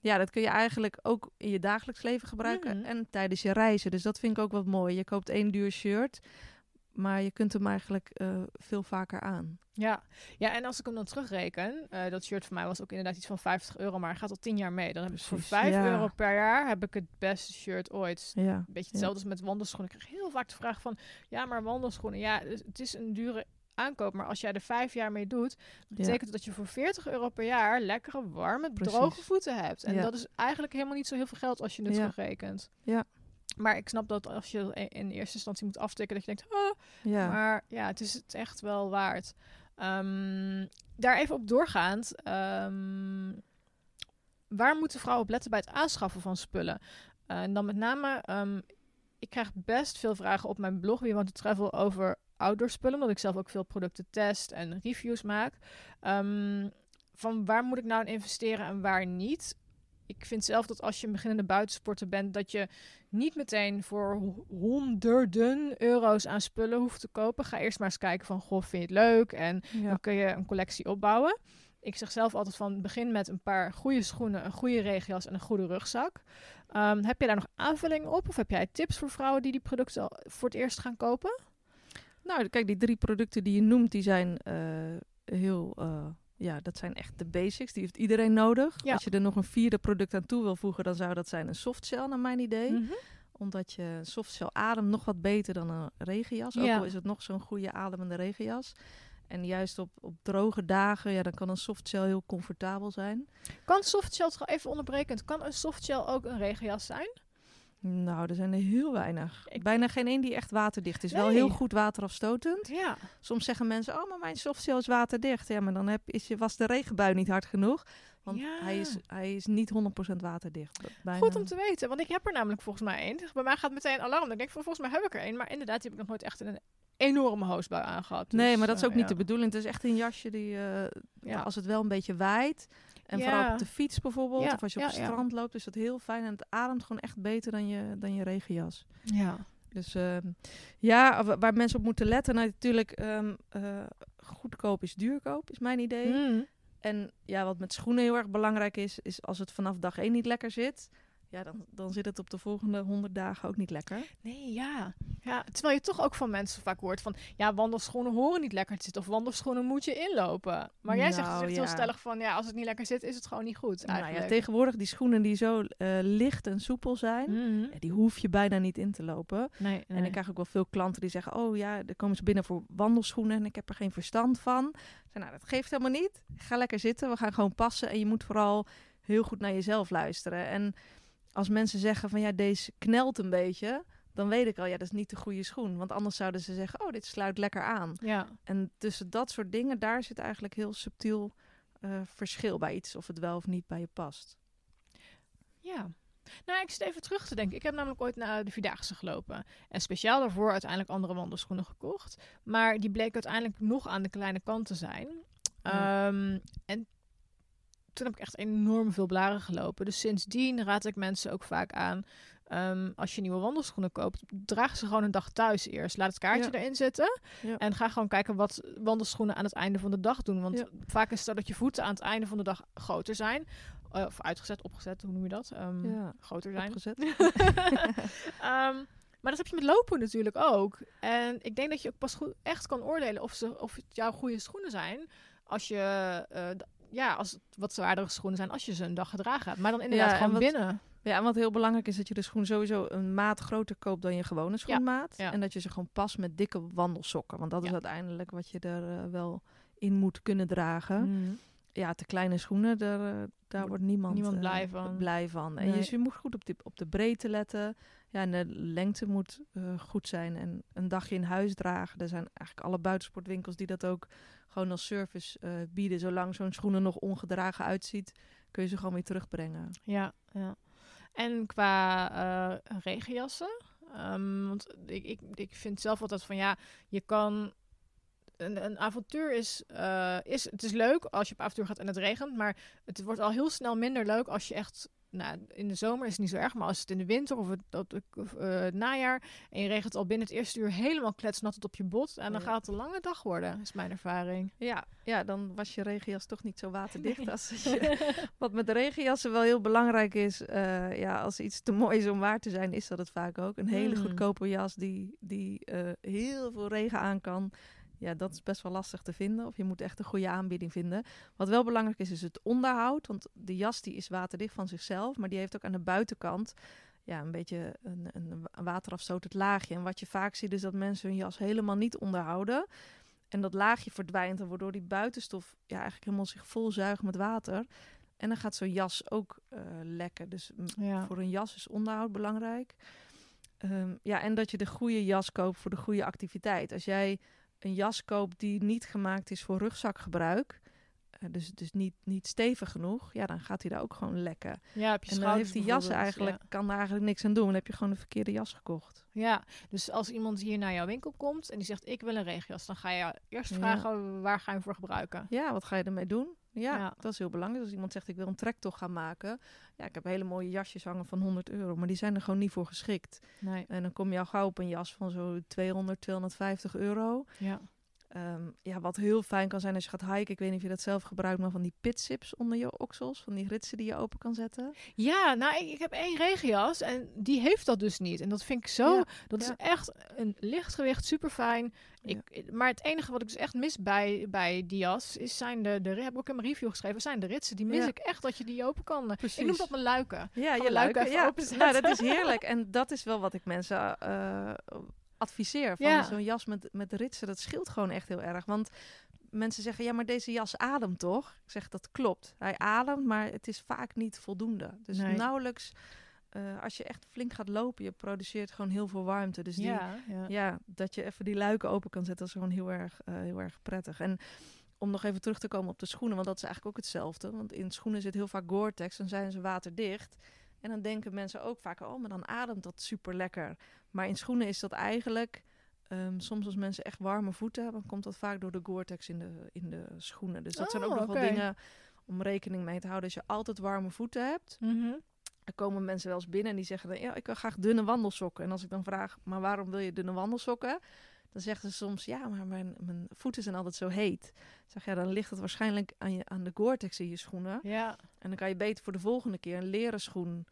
ja, dat kun je eigenlijk ook in je dagelijks leven gebruiken Mhm. en tijdens je reizen. Dus dat vind ik ook wat mooi. Je koopt één duur shirt, maar je kunt hem eigenlijk eh, veel vaker aan. Ja. ja, en als ik hem dan terugreken, eh, dat shirt voor mij was ook inderdaad iets van 50 euro, maar gaat al 10 jaar mee. Dan heb ik voor Precies, 5 ja. euro per jaar heb ik het beste shirt ooit. Ja. Een beetje hetzelfde als met wandelschoenen. Ik krijg heel vaak de vraag van, ja, maar wandelschoenen, ja, dus het is een dure aankoop, maar als jij er vijf jaar mee doet, betekent dat je voor 40 euro per jaar lekkere, warme, Precies. droge voeten hebt. En Ja. dat is eigenlijk helemaal niet zo heel veel geld als je het Ja. terugrekent. Ja. Maar ik snap dat als je in- eerste instantie moet aftikken, dat je denkt, Ja. maar ja, het is het echt wel waard. Ehm, daar even op doorgaand. ehm, waar moeten vrouwen op letten bij het aanschaffen van spullen? Eh, en dan met name, ehm, ik krijg best veel vragen op mijn blog, wie want to travel, over outdoor spullen. Omdat ik zelf ook veel producten test en reviews maak. Van waar moet ik nou in investeren en waar niet? Ik vind zelf dat als je een beginnende buitensporter bent, dat je niet meteen voor ho- honderden euro's aan spullen hoeft te kopen. Ga eerst maar eens kijken van, goh, vind je het leuk? En Ja. dan kun je een collectie opbouwen. Ik zeg zelf altijd van, begin met een paar goede schoenen, een goede regenjas en een goede rugzak. Ehm, heb je daar nog aanvullingen op? Of heb jij tips voor vrouwen die die producten voor het eerst gaan kopen? Nou, kijk, die drie producten die je noemt, die zijn eh, heel... eh, ja, dat zijn echt de basics. Die heeft iedereen nodig. Ja. Als je er nog een vierde product aan toe wil voegen, dan zou dat zijn een softshell, naar mijn idee. Mhm. Omdat je softshell ademt nog wat beter dan een regenjas. Ook al is het nog zo'n goede ademende regenjas. En juist op, op droge dagen, ja, dan kan een softshell heel comfortabel zijn. Kan softshell, even onderbrekend, kan een softshell ook een regenjas zijn? Nou, er zijn er heel weinig. Ik- Bijna geen één die echt waterdicht is. Wel heel goed waterafstotend. Ja. Soms zeggen mensen, oh, maar mijn softshell is waterdicht. Ja, maar dan heb, is je, was de regenbui niet hard genoeg. Want Ja. hij, is, hij is niet 100% waterdicht. Bijna. Goed om te weten, want ik heb er namelijk volgens mij één. Bij mij gaat meteen alarm. Ik denk volgens mij heb ik er één. Maar inderdaad, die heb ik nog nooit echt in een enorme hoosbui aangehad. Nee, Dus, maar dat is eh, ook niet ja. de bedoeling. Het is echt een jasje die, eh, Ja. als het wel een beetje waait. En Ja. vooral op de fiets bijvoorbeeld. Ja, Of als je op het strand loopt, is dat heel fijn. En het ademt gewoon echt beter dan je, dan je regenjas. Ja. Dus ehm, ja, wa- waar mensen op moeten letten. Nou, natuurlijk, ehm, eh, goedkoop is duurkoop, is mijn idee. Mm. En ja, wat met schoenen heel erg belangrijk is, is als het vanaf dag één niet lekker zit. Ja, dan, dan zit het op de volgende honderd dagen ook niet lekker. Nee, ja. ja. Terwijl je toch ook van mensen vaak hoort van... Ja, wandelschoenen horen niet lekker te zitten. Of wandelschoenen moet je inlopen. Maar jij zegt Nou, dus echt heel stellig van... Ja, als het niet lekker zit, is het gewoon niet goed Nou eigenlijk. ja, tegenwoordig die schoenen die zo eh, licht en soepel zijn, Mhm. ja, die hoef je bijna niet in te lopen. Nee, En ik krijg ook wel veel klanten die zeggen, oh ja, dan komen ze binnen voor wandelschoenen en ik heb er geen verstand van. Zeg, nou, dat geeft helemaal niet. Ga lekker zitten, we gaan gewoon passen en je moet vooral heel goed naar jezelf luisteren. En als mensen zeggen van ja, deze knelt een beetje, dan weet ik al, ja, dat is niet de goede schoen. Want anders zouden ze zeggen, oh, dit sluit lekker aan. Ja. En tussen dat soort dingen, daar zit eigenlijk heel subtiel eh, verschil bij iets, of het wel of niet bij je past. Ja. Nou, ik zit even terug te denken. Ik heb namelijk ooit naar de Vierdaagse gelopen. En speciaal daarvoor uiteindelijk andere wandelschoenen gekocht. Maar die bleek uiteindelijk nog aan de kleine kant te zijn. Ehm, en toen heb ik echt enorm veel blaren gelopen. Dus sindsdien raad ik mensen ook vaak aan. ehm, als je nieuwe wandelschoenen koopt, draag ze gewoon een dag thuis eerst. Laat het kaartje Ja. erin zitten. Ja. En ga gewoon kijken wat wandelschoenen aan het einde van de dag doen. Want Ja. vaak is het zo dat je voeten aan het einde van de dag groter zijn. Eh, of uitgezet, opgezet, hoe noem je dat? Ehm, Groter zijn. opgezet. Ehm, maar dat heb je met lopen natuurlijk ook. En ik denk dat je ook pas goed echt kan oordelen of, ze, of het jouw goede schoenen zijn. Als je, eh, ja, als het wat zwaardere schoenen zijn, als je ze een dag gedragen hebt. Maar dan inderdaad Ja, gewoon wat- binnen. Ja, en wat heel belangrijk is dat je de schoen sowieso een maat groter koopt dan je gewone schoenmaat. ja. En dat je ze gewoon past met dikke wandelsokken. Want dat is uiteindelijk wat je er eh, wel in moet kunnen dragen. Mhm. Ja, te kleine schoenen, daar, eh, daar Wordt wordt niemand, niemand blij van. blij van. En Nee. je, dus je moet goed op de, op de breedte letten. Ja, en de lengte moet goed zijn. En een dagje in huis dragen. Er zijn eigenlijk alle buitensportwinkels die dat ook gewoon als service eh, bieden. Zolang zo'n schoenen nog ongedragen uitziet, kun je ze gewoon weer terugbrengen. Ja, ja. En qua eh, regenjassen. ehm, want ik, ik, ik vind zelf altijd van ja, je kan. Een, een avontuur is, eh, is. Het is leuk als je op avontuur gaat en het regent. Maar het wordt al heel snel minder leuk als je echt. Nou, in de zomer is het niet zo erg, maar als het in de winter of het, of, of, eh, het najaar. en je regent al binnen het eerste uur helemaal kletsnat op je bot. En dan Ja. gaat het een lange dag worden, is mijn ervaring. Ja, ja, dan was je regenjas toch niet zo waterdicht Nee. als je Wat met de regenjassen wel heel belangrijk is, eh, ja, als iets te mooi is om waar te zijn, is dat het vaak ook. Een hele Mm. goedkope jas die, die eh, heel veel regen aan kan. Ja, dat is best wel lastig te vinden. Of je moet echt een goede aanbieding vinden. Wat wel belangrijk is, is het onderhoud. Want de jas die is waterdicht van zichzelf, maar die heeft ook aan de buitenkant ja, een beetje een, een wa- waterafstotend laagje. En wat je vaak ziet is dat mensen hun jas helemaal niet onderhouden. En dat laagje verdwijnt, en waardoor die buitenstof ja, eigenlijk helemaal zich volzuigt met water. En dan gaat zo'n jas ook eh, lekken. Dus Ja. voor een jas is onderhoud belangrijk. Ehm, ja, en dat je de goede jas koopt voor de goede activiteit. Als jij een jas koopt die niet gemaakt is voor rugzakgebruik, eh, dus, dus niet, niet stevig genoeg, ja, dan gaat hij daar ook gewoon lekken. Ja, heb je En dan heeft die jas eigenlijk, ja. kan daar eigenlijk niks aan doen. Dan heb je gewoon een verkeerde jas gekocht. Ja, dus als iemand hier naar jouw winkel komt en die zegt ik wil een regenjas, dan ga je eerst Ja. vragen waar ga je hem voor gebruiken. Ja, wat ga je ermee doen? Ja, Ja. dat is heel belangrijk. Als iemand zegt ik wil een trektocht gaan maken. Ja, ik heb hele mooie jasjes hangen van 100 euro, maar die zijn er gewoon niet voor geschikt. Nee. En dan kom je al gauw op een jas van zo 200, 250 euro. Ja. Ehm, ja, wat heel fijn kan zijn als je gaat hiken. Ik weet niet of je dat zelf gebruikt, maar van die pitsips onder je oksels. Van die ritsen die je open kan zetten. Ja, nou ik, ik heb één regenjas en die heeft dat dus niet. En dat vind ik zo, Ja, dat ja. is echt een lichtgewicht, super fijn. Ik, Maar het enige wat ik dus echt mis bij, bij die jas, is zijn de, de, heb ik ook in mijn review geschreven, zijn de ritsen. Die mis ik echt dat je die open kan. eh, Precies. Ik noem dat mijn luiken. Ja, je luiken Ja, nou, dat is heerlijk. En dat is wel wat ik mensen eh, adviseer. Van Ja. Zo'n jas met, met ritsen, dat scheelt gewoon echt heel erg. Want mensen zeggen, ja, maar deze jas ademt toch? Ik zeg, dat klopt. Hij ademt, maar het is vaak niet voldoende. Dus Nee. nauwelijks, eh, als je echt flink gaat lopen, je produceert gewoon heel veel warmte. Dus die, Ja, ja. ja, dat je even die luiken open kan zetten, dat is gewoon heel erg, eh, heel erg prettig. En om nog even terug te komen op de schoenen, want dat is eigenlijk ook hetzelfde. Want in schoenen zit heel vaak Gore-Tex, dan zijn ze waterdicht. En dan denken mensen ook vaak, oh, maar dan ademt dat super lekker. Maar in schoenen is dat eigenlijk, ehm, soms als mensen echt warme voeten hebben, komt dat vaak door de Gore-Tex in de, in de schoenen. Dus dat zijn ook Oh, nog wel dingen om rekening mee te houden. Als je altijd warme voeten hebt, Mhm. er komen mensen wel eens binnen en die zeggen dan, ja, ik wil graag dunne wandelsokken. En als ik dan vraag, maar waarom wil je dunne wandelsokken? Dan zeggen ze soms, ja, maar mijn, mijn voeten zijn altijd zo heet. Ik zeg, ja, dan ligt het waarschijnlijk aan, je, aan de Gore-Tex in je schoenen. Ja, En dan kan je beter voor de volgende keer een leren schoen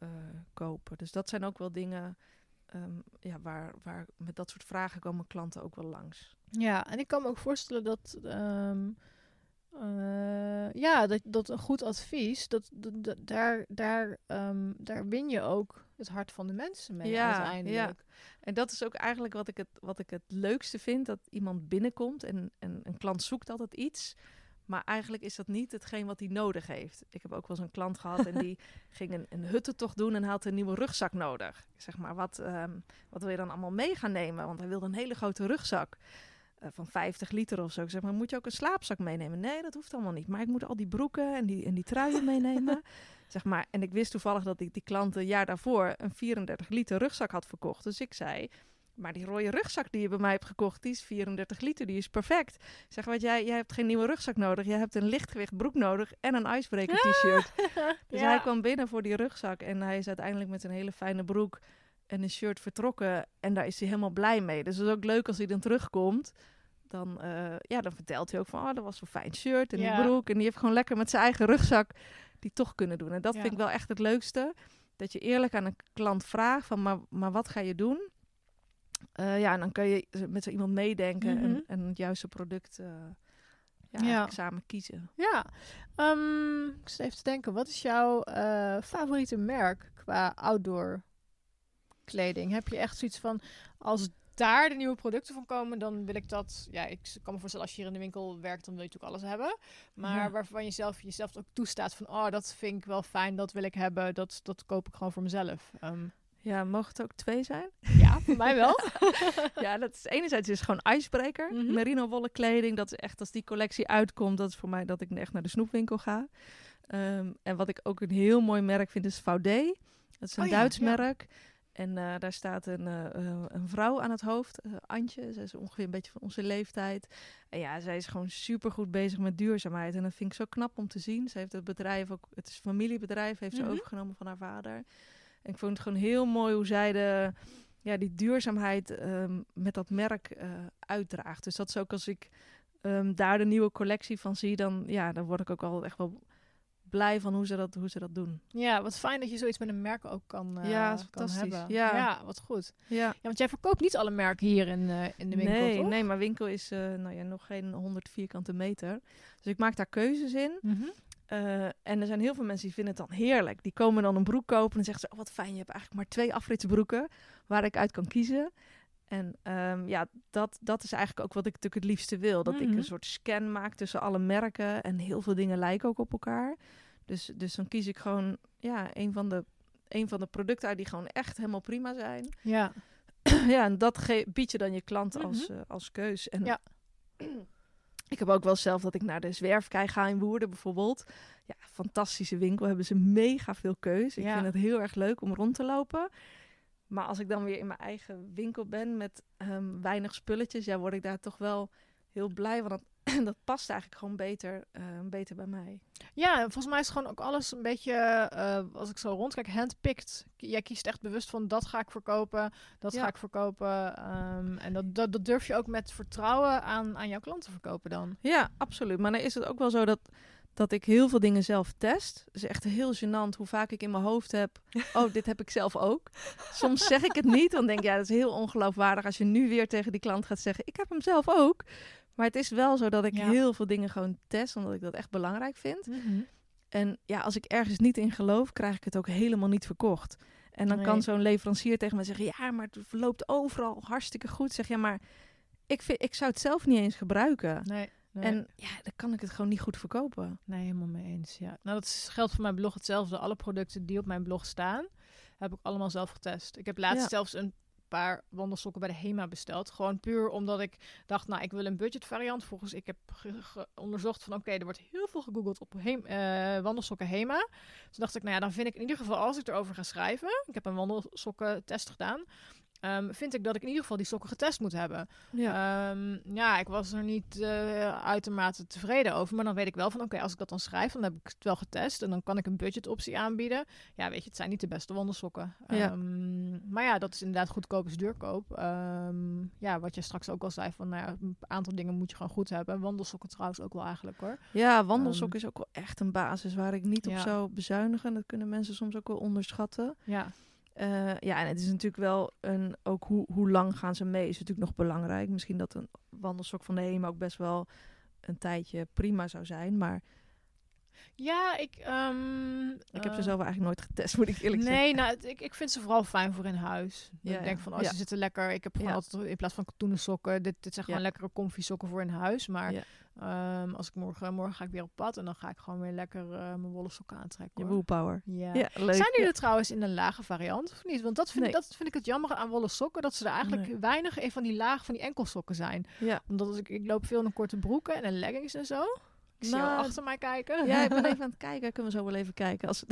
eh, kopen. Dus dat zijn ook wel dingen ehm, ja, waar, waar met dat soort vragen komen klanten ook wel langs. Ja, en ik kan me ook voorstellen dat, ehm, eh, ja, dat, dat een goed advies, dat, dat, dat- daar, daar, ehm, daar win je ook het hart van de mensen mee Ja, uiteindelijk. En dat is ook eigenlijk wat ik het, wat ik het leukste vind. Dat iemand binnenkomt en, en een klant zoekt altijd iets. Maar eigenlijk is dat niet hetgeen wat hij nodig heeft. Ik heb ook wel eens een klant gehad en die ging een, een huttentocht doen en had een nieuwe rugzak nodig. Ik zeg maar, wat, ehm, wat wil je dan allemaal mee gaan nemen? Want hij wilde een hele grote rugzak eh, van 50 liter of zo. Ik zeg maar, moet je ook een slaapzak meenemen? Nee, dat hoeft allemaal niet. Maar ik moet al die broeken en die, en die truien meenemen. Zeg maar, en ik wist toevallig dat ik die klant een jaar daarvoor een 34 liter rugzak had verkocht. Dus ik zei, maar die rode rugzak die je bij mij hebt gekocht, die is 34 liter, die is perfect. Zeg, wat jij, jij hebt geen nieuwe rugzak nodig. Jij hebt een lichtgewicht broek nodig en een icebreaker t-shirt. Dus hij kwam binnen voor die rugzak en hij is uiteindelijk met een hele fijne broek en een shirt vertrokken. En daar is hij helemaal blij mee. Dus het is ook leuk als hij dan terugkomt. Dan, eh, ja, dan vertelt hij ook van, oh, dat was een fijn shirt en Ja. die broek. En die heeft gewoon lekker met zijn eigen rugzak die toch kunnen doen. En dat vind ik wel echt het leukste. Dat je eerlijk aan een klant vraagt van, maar, maar wat ga je doen? Eh, ja, en dan kun je met zo iemand meedenken Mhm. en, en het juiste product eh, ja, samen kiezen. Ja, Ehm, ik zit even te denken. Wat is jouw eh, favoriete merk qua outdoor kleding? Heb je echt zoiets van, als daar de nieuwe producten van komen, dan wil ik dat... Ja, ik kan me voorstellen, als je hier in de winkel werkt, dan wil je natuurlijk alles hebben. Maar Ja. waarvan je zelf, jezelf ook toestaat van, oh, dat vind ik wel fijn, dat wil ik hebben. Dat, dat koop ik gewoon voor mezelf. Ehm, Ja, mogen het ook twee zijn? ja, voor mij wel. ja, dat is enerzijds is gewoon icebreaker. Mhm. Merino wollen kleding. Dat is echt als die collectie uitkomt, dat is voor mij dat ik echt naar de snoepwinkel ga. Ehm, en wat ik ook een heel mooi merk vind is Vaudet. Dat is een Oh Duits ja. merk. En eh, daar staat een, eh, eh, een vrouw aan het hoofd, Antje. Zij is ongeveer een beetje van onze leeftijd. En ja, zij is gewoon super goed bezig met duurzaamheid. En dat vind ik zo knap om te zien. Ze heeft het bedrijf ook, het is familiebedrijf, heeft ze Mhm. overgenomen van haar vader. En ik vond het gewoon heel mooi hoe zij de, ja, die duurzaamheid ehm, met dat merk eh, uitdraagt. Dus dat is ook als ik ehm, daar de nieuwe collectie van zie, dan, ja, dan word ik ook al echt wel blij van hoe ze dat, hoe ze dat doen. ja, wat fijn dat je zoiets met een merk ook kan, eh, Ja, kan fantastisch. hebben. Ja. wat goed. Ja. Ja, want jij verkoopt niet alle merken hier in, eh, in de winkel, nee, toch? nee, maar winkel is nou ja, nog geen 100 vierkante meter. Dus ik maak daar keuzes in. Mhm. Eh, en er zijn heel veel mensen die vinden het dan heerlijk. Die komen dan een broek kopen en zeggen ze... Oh, wat fijn, je hebt eigenlijk maar twee afritsbroeken waar ik uit kan kiezen. En ehm, ja, dat, dat is eigenlijk ook wat ik natuurlijk het liefste wil. Dat ik Mhm. een soort scan maak tussen alle merken. En heel veel dingen lijken ook op elkaar. Dus, dus dan kies ik gewoon ja, een, van de, een van de producten uit die gewoon echt helemaal prima zijn. Ja. ja, en dat bied je dan je klant Mhm. als, eh, als keus. En Ja. ik heb ook wel zelf dat ik naar de zwerfkei ga in Woerden bijvoorbeeld. Ja, fantastische winkel. Hebben ze mega veel keus. Ik Ja. vind het heel erg leuk om rond te lopen. Maar als ik dan weer in mijn eigen winkel ben met ehm, weinig spulletjes, ja, word ik daar toch wel heel blij van. Dat, past eigenlijk gewoon beter, eh, beter bij mij. Ja, en volgens mij is gewoon ook alles een beetje, eh, als ik zo rondkijk, handpicked. Jij kiest echt bewust van dat ga ik verkopen, dat Ja. ga ik verkopen. ehm, en dat, dat, dat durf je ook met vertrouwen aan, aan jouw klanten verkopen dan. Ja, absoluut. Maar dan is het ook wel zo dat, dat ik heel veel dingen zelf test. Het is echt heel gênant hoe vaak ik in mijn hoofd heb... oh, dit heb ik zelf ook. Soms zeg ik het niet, dan denk ik... ja, dat is heel ongeloofwaardig als je nu weer tegen die klant gaat zeggen... ik heb hem zelf ook. Maar het is wel zo dat ik Ja. heel veel dingen gewoon test... omdat ik dat echt belangrijk vind. En ja, als ik ergens niet in geloof, krijg ik het ook helemaal niet verkocht. En dan Nee. kan zo'n leverancier tegen me zeggen... ja, maar het loopt overal hartstikke goed. Zeg ja, maar ik, vind, ik zou het zelf niet eens gebruiken. Nee, nee, En ja, dan kan ik het gewoon niet goed verkopen. nee, helemaal mee eens. Ja. Nou, dat geldt voor mijn blog hetzelfde. Alle producten die op mijn blog staan, heb ik allemaal zelf getest. Ik heb laatst Ja. zelfs een paar wandelsokken bij de HEMA besteld. Gewoon puur omdat ik dacht, nou, ik wil een budget variant. Volgens ik heb onderzocht van, oké, er wordt heel veel gegoogeld op eh, wandelsokken HEMA. Toen dacht ik, nou ja, dan vind ik in ieder geval, als ik erover ga schrijven, ik heb een wandelsokken test gedaan, ehm, vind ik dat ik in ieder geval die sokken getest moet hebben. Ja. Ehm, ja, ik was er niet eh, uitermate tevreden over. Maar dan weet ik wel van, oké, als ik dat dan schrijf, dan heb ik het wel getest. En dan kan ik een budgetoptie aanbieden. Ja, weet je, het zijn niet de beste wandelsokken. Ja. Ehm, maar ja, dat is inderdaad goedkoop is duurkoop. Ja, wat je straks ook al zei, van nou ja, een aantal dingen moet je gewoon goed hebben. Wandelsokken trouwens ook wel eigenlijk hoor. ja, wandelsok is ook wel echt een basis waar ik niet Ja. op zou bezuinigen. Dat kunnen mensen soms ook wel onderschatten. Ja, Eh, ja, en het is natuurlijk wel een, ook hoe, hoe lang gaan ze mee is natuurlijk nog belangrijk. Misschien dat een wandelsok van de HEMA ook best wel een tijdje prima zou zijn. Maar ja ik... ehm, ik heb ze eh, zelf eigenlijk nooit getest, moet ik eerlijk zeggen. Nee, nou, het- ik, ik vind ze vooral fijn voor in huis. Ja, ik denk ja. van, oh, Ja. ze zitten lekker. Ik heb gewoon altijd in plaats van katoenen sokken. Dit, dit zijn gewoon lekkere comfy sokken voor in huis. Maar Ehm, als ik morgen, morgen ga ik weer op pad en dan ga ik gewoon weer lekker eh, mijn wollen sokken aantrekken. Je woolpower. Ja. Ja, leuk. Zijn die Ja. er trouwens in een lage variant of niet? Want dat vind, ik, dat vind ik het jammer aan wollen sokken. Dat ze er eigenlijk Nee. weinig in van die laag van die enkelsokken zijn. Ja. Omdat ik, ik loop veel in een korte broeken en in leggings en zo. Ik zie Nou, achter mij kijken. Ja, ik ben even aan het kijken. Kunnen we zo wel even kijken. Als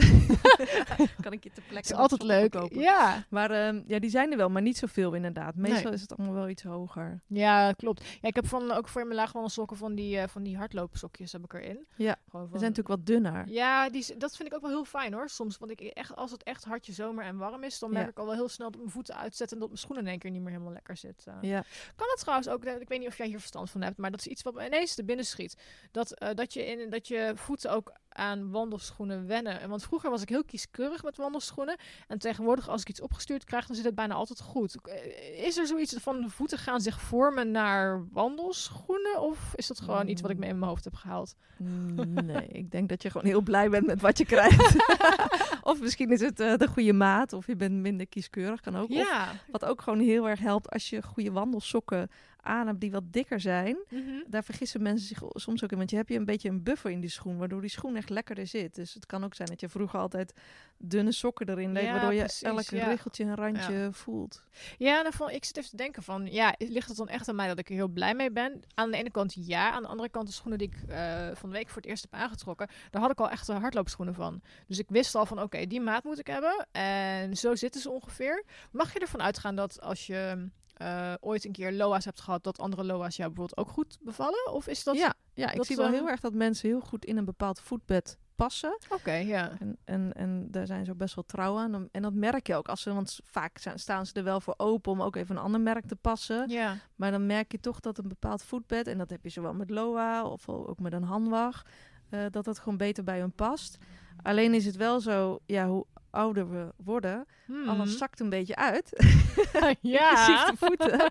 kan ik je te plekke Het is altijd leuk. verkopen. Ja. Maar ehm, ja, die zijn er wel, maar niet zoveel inderdaad. Meestal Nee. is het allemaal wel iets hoger. ja, klopt. Ja, ik heb van, ook voor in mijn laagwandelsokken van die, eh, van die hardloopsokjes heb ik erin. Ja, van, zijn natuurlijk wat dunner. Ja, die, dat vind ik ook wel heel fijn hoor. Soms, want ik echt, als het echt hartje zomer en warm is, dan merk Ja. ik al wel heel snel dat mijn voeten uitzetten en dat mijn schoenen in één keer niet meer helemaal lekker zitten. Ja. Kan het trouwens ook, eh, ik weet niet of jij hier verstand van hebt, maar dat is iets wat me ineens te binnen schiet. Dat, eh, dat, je in, dat je voeten ook aan wandelschoenen wennen. En Want vroeger was ik heel kieskeurig met wandelschoenen. En tegenwoordig, als ik iets opgestuurd krijg, dan zit het bijna altijd goed. Eh, Is er zoiets van de voeten gaan zich vormen naar wandelschoenen? Of is dat gewoon iets wat ik me in mijn hoofd heb gehaald? Mm, Nee, ik denk dat je gewoon heel blij bent met wat je krijgt. of misschien is het eh, de goede maat, of je bent minder kieskeurig, kan ook. Of wat ook gewoon heel erg helpt als je goede wandelsokken aan hebt die wat dikker zijn. Mhm. Daar vergissen mensen zich soms ook in, want je hebt je een beetje een buffer in die schoen, waardoor die schoen echt lekkerder zit. Dus het kan ook zijn dat je vroeger altijd dunne sokken erin deed, Ja, waardoor je precies, elk ja. regeltje en randje voelt. Ja, dan vond, ik zit even te denken van, ja, ligt het dan echt aan mij dat ik er heel blij mee ben? Aan de ene kant ja, aan de andere kant de schoenen die ik eh, van de week voor het eerst heb aangetrokken, daar had ik al echt hardloopschoenen van. Dus ik wist al van, oké, die maat moet ik hebben en zo zitten ze ongeveer. Mag je ervan uitgaan dat als je eh, ooit een keer LOA's hebt gehad, dat andere LOA's jou bijvoorbeeld ook goed bevallen? Of is dat... ja, ja, ik dat, zie wel ehm, heel erg dat mensen heel goed in een bepaald voetbed passen. Oké, ja. En, en, en daar zijn ze ook best wel trouw aan. En- dat merk je ook. Als ze, want vaak zijn- staan ze er wel voor open om ook even een ander merk te passen. Ja. Maar dan merk je toch dat een bepaald voetbed, en dat heb je zowel met Loa of ook met een handwag, eh, dat dat gewoon beter bij hun past. Alleen is het wel zo, ja, hoe ouder we worden, Hmm. alles zakt een beetje uit. ja. De voeten.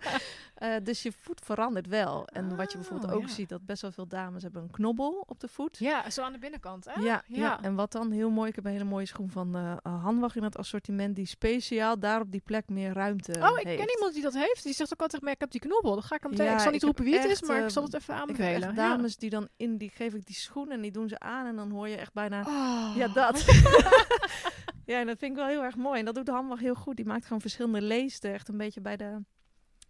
Eh, dus je voet verandert wel. En wat je bijvoorbeeld Oh, ook ja. ziet, dat best wel veel dames hebben een knobbel op de voet. Ja, zo aan de binnenkant, hè? Ja, ja. Ja. en wat dan heel mooi, ik heb een hele mooie schoen van eh handwag in het assortiment, die speciaal daar op die plek meer ruimte Oh, ik heeft. ken iemand die dat heeft. Die zegt ook altijd, maar ik heb die knobbel. Dan ga ik hem meteen. Ik zal niet ik roepen wie het is, maar ik zal het even aanbevelen. dames die dan in, die geef ik die schoen en die doen ze aan en dan hoor je echt bijna, Oh. ja dat. Ja, en dat vind ik wel heel erg mooi. En dat doet de handwag heel goed. Die maakt gewoon verschillende leesten, echt een beetje bij de,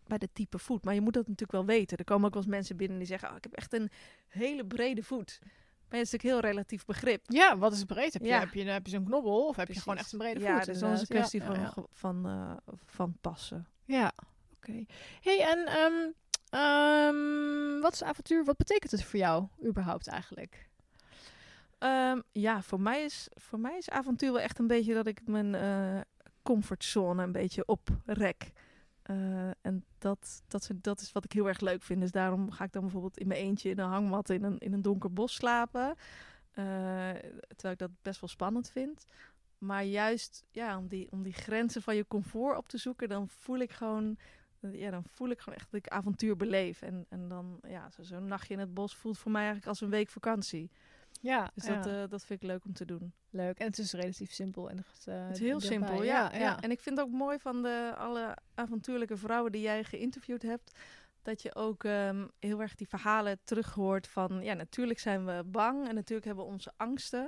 bij de type voet. Maar je moet dat natuurlijk wel weten. Er komen ook wel eens mensen binnen die zeggen, oh, ik heb echt een hele brede voet. Maar het is natuurlijk heel relatief begrip. Ja, wat is breed? Heb je, Ja. heb je, heb je zo'n knobbel of heb je gewoon echt een brede ja, voet? dus dan is een kwestie Ja, van, ja, van, eh, van passen. Ja, oké. hey, en ehm, ehm, wat is avontuur? Wat betekent het voor jou überhaupt eigenlijk? Ehm, ja, voor mij, is, voor mij is avontuur wel echt een beetje dat ik mijn eh, comfortzone een beetje oprek. Eh, en dat, dat, dat is wat ik heel erg leuk vind. Dus daarom ga ik dan bijvoorbeeld in mijn eentje in een hangmat in een, in een donker bos slapen. Eh, terwijl ik dat best wel spannend vind. Maar juist ja, om, die, om die grenzen van je comfort op te zoeken, dan voel ik gewoon, ja, dan voel ik gewoon echt dat ik avontuur beleef. En, en dan, ja, zo- zo'n nachtje in het bos voelt voor mij eigenlijk als een week vakantie. Ja, Dus dat, eh, dat vind ik leuk om te doen. leuk. En het is relatief simpel. En echt, eh, Het is heel simpel, ja, ja, En ik vind het ook mooi van de, alle avontuurlijke vrouwen die jij geïnterviewd hebt... dat je ook ehm, heel erg die verhalen terughoort van... ja, natuurlijk zijn we bang en natuurlijk hebben we onze angsten...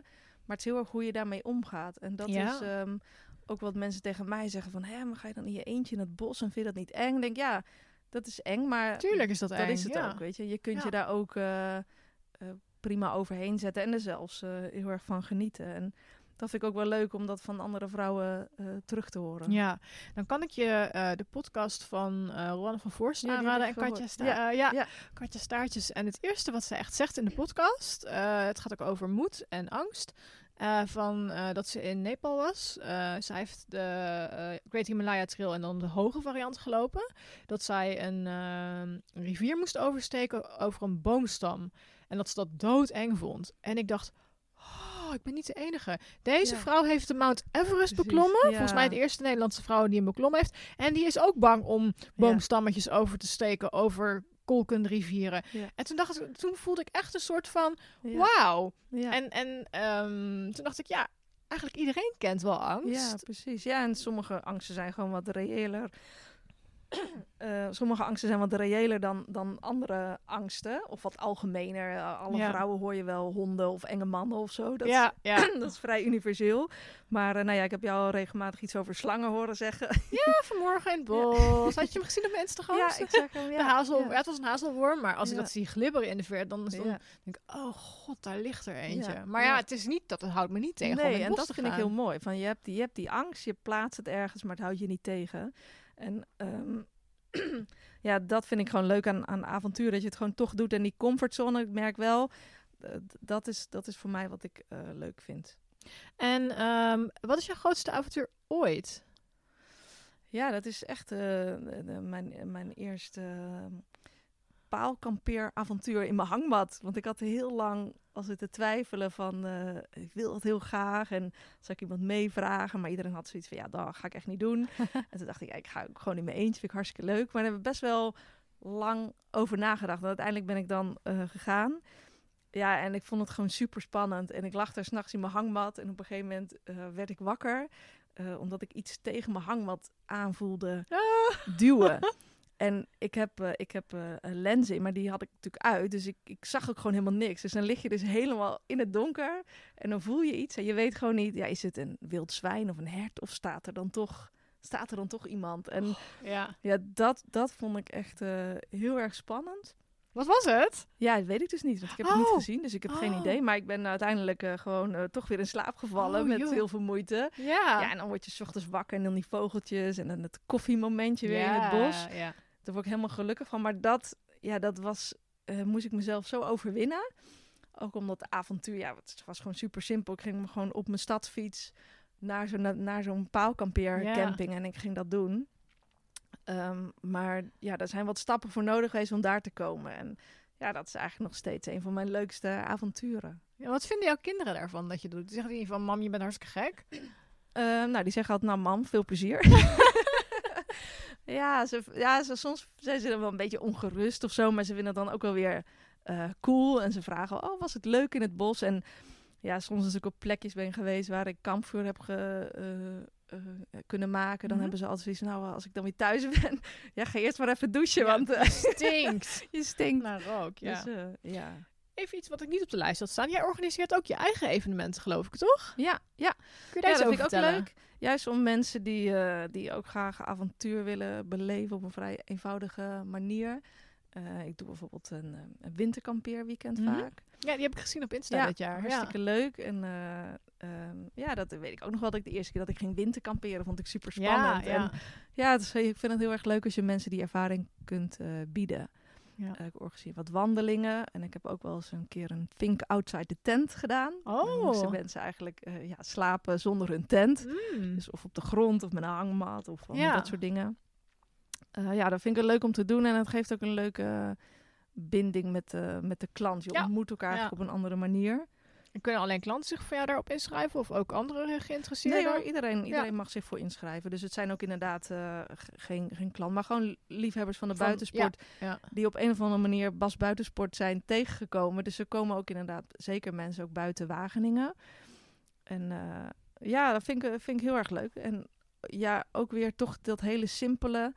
maar het is heel erg hoe je daarmee omgaat. En dat is ehm, ook wat mensen tegen mij zeggen van... hè, maar ga je dan in je eentje in het bos en vind je dat niet eng? Ik denk, ja, dat is eng, maar Tuurlijk is dat dat eng, is het ook, weet je. Je kunt je daar ook eh, prima overheen zetten en er zelfs eh, heel erg van genieten. En dat vind ik ook wel leuk om dat van andere vrouwen eh, terug te horen. Ja, dan kan ik je eh, de podcast van Roanne van Voorst Ja, aanraden en Katja. Sta Ja, ja, ja. Katja Staartjes. En het eerste wat ze echt zegt in de podcast, het gaat ook over moed en angst. Eh, van eh, dat ze in Nepal was. Eh, zij heeft de Great Himalaya Trail en dan de hoge variant gelopen. Dat zij een rivier moest oversteken over een boomstam. En dat ze dat doodeng vond. En ik dacht, oh, ik ben niet de enige. Deze Ja. vrouw heeft de Mount Everest Precies, beklommen. ja. Volgens mij de eerste Nederlandse vrouw die hem beklommen heeft. En die is ook bang om boomstammetjes over te steken over kolkende rivieren. Ja. En toen, dacht ik, toen voelde ik echt een soort van, wauw. En, en ehm, toen dacht ik, ja, eigenlijk iedereen kent wel angst. ja, precies. Ja, en sommige angsten zijn gewoon wat reëler eh, sommige angsten zijn wat reëler dan, dan andere angsten. Of wat algemener. Eh, alle Ja. vrouwen hoor je wel honden of enge mannen of zo. Dat, ja, ja. is, dat is vrij universeel. Maar eh, nou ja, ik heb jou al regelmatig iets over slangen horen zeggen. ja, vanmorgen in het bos. Had je hem gezien op Instagram? ja, ik zeg hem. de Ja, hazel, ja, het was een hazelworm, maar als ik dat zie glibberen in de verte, dan, denk ik, oh god, daar ligt er eentje. Maar ja, het is niet, dat het houdt me niet tegen om in Nee, het en bos dat te vind ik heel mooi. Van, je, hebt die, je hebt die angst, je plaatst het ergens, maar het houdt je niet tegen. En ehm, ja, dat vind ik gewoon leuk aan, aan avontuur. Dat je het gewoon toch doet. En die comfortzone, ik merk wel, eh, dat, is, dat is voor mij wat ik eh, leuk vind. En ehm, wat is jouw grootste avontuur ooit? Ja, dat is echt eh, de- de- mijn, mijn eerste paalkampeeravontuur in mijn hangmat. Want ik had heel lang als het te twijfelen van, eh, ik wil dat heel graag. En zou ik iemand meevragen? Maar iedereen had zoiets van, ja, dat ga ik echt niet doen. en toen dacht ik, ja, ik ga ook gewoon in mijn eentje. Vind ik hartstikke leuk. Maar daar hebben we best wel lang over nagedacht. En uiteindelijk ben ik dan eh, gegaan. Ja, en ik vond het gewoon super spannend. En ik lag daar s'nachts in mijn hangmat. En op een gegeven moment eh, werd ik wakker. omdat ik iets tegen mijn hangmat aanvoelde duwen. En ik heb, eh, ik heb eh, een lens in, maar die had ik natuurlijk uit. Dus ik, ik zag ook gewoon helemaal niks. Dus dan lig je dus helemaal in het donker. En dan voel je iets. En je weet gewoon niet, ja, is het een wild zwijn of een hert? Of staat er dan toch, staat er dan toch iemand? En Ja. ja, dat, dat vond ik echt eh, heel erg spannend. Wat was het? Ja, dat weet ik dus niet, want ik heb het niet Oh. gezien. Dus ik heb geen Oh. idee. Maar ik ben uiteindelijk gewoon toch weer in slaap gevallen Oh, met joh. heel veel moeite. Ja. Ja, en dan word je 's ochtends wakker en dan die vogeltjes en dan het koffiemomentje weer in het bos. Ja. Daar word ik helemaal gelukkig van. Maar dat, ja, dat was, eh, moest ik mezelf zo overwinnen. Ook omdat het avontuur, ja, het was gewoon super simpel. Ik ging me gewoon op mijn stadsfiets naar zo'n naar zo'n paalkampeer Ja. camping en ik ging dat doen. Ehm, maar ja, daar zijn wat stappen voor nodig geweest om daar te komen. En ja, dat is eigenlijk nog steeds een van mijn leukste avonturen. Ja, Wat vinden jouw kinderen daarvan dat je doet? Zeggen die van, mam, je bent hartstikke gek. Ehm, nou, die zeggen altijd, nou mam, veel plezier. ja, ze, ja ze, soms zijn ze dan wel een beetje ongerust of zo, maar ze vinden het dan ook wel weer eh, cool. En ze vragen, oh, was het leuk in het bos? En ja, soms als ik op plekjes ben geweest waar ik kampvuur heb ge, eh, eh, kunnen maken, dan Mhm. hebben ze altijd zoiets, nou, als ik dan weer thuis ben, ja, ga eerst maar even douchen, Ja, want Stinkt. je stinkt. Naar rook, ja. Dus, ja. Even iets wat ik niet op de lijst had staan. Jij organiseert ook je eigen evenementen, geloof ik, toch? ja, ja, Kun je daar ja, iets dat over vind ik ook leuk. Juist om mensen die, eh, die ook graag avontuur willen beleven op een vrij eenvoudige manier. Eh, ik doe bijvoorbeeld een, eh, een winterkampeerweekend Mhm. vaak. Ja, die heb ik gezien op Insta Ja, dit jaar. Hartstikke leuk. En eh, ehm, ja, dat weet ik ook nog wel. Dat ik de eerste keer dat ik ging winterkamperen vond ik super spannend. ja. En ja, ik vind het heel erg leuk als je mensen die ervaring kunt bieden. Ja. Eh, ik organiseer wat wandelingen. En ik heb ook wel eens een keer een Think Outside the Tent gedaan. Oh. moesten mensen eigenlijk eh, ja, slapen zonder hun tent. Mm. Dus of op de grond of met een hangmat of Ja. dat soort dingen. Eh, ja, dat vind ik leuk om te doen. En het geeft ook een leuke binding met, de met de klant. Je Ja. ontmoet elkaar Ja. op een andere manier. En kunnen alleen klanten zich voor jou daarop inschrijven? Of ook andere geïnteresseerden? Nee hoor, iedereen, iedereen mag zich voor inschrijven. Dus het zijn ook inderdaad eh, geen, geen klant, maar gewoon liefhebbers van de Van- buitensport. ja. Die op een of andere manier Bas Buitensport zijn tegengekomen. Dus er komen ook inderdaad zeker mensen ook buiten Wageningen. En eh, ja, dat vind ik, vind ik heel erg leuk. En ja, ook weer toch dat hele simpele,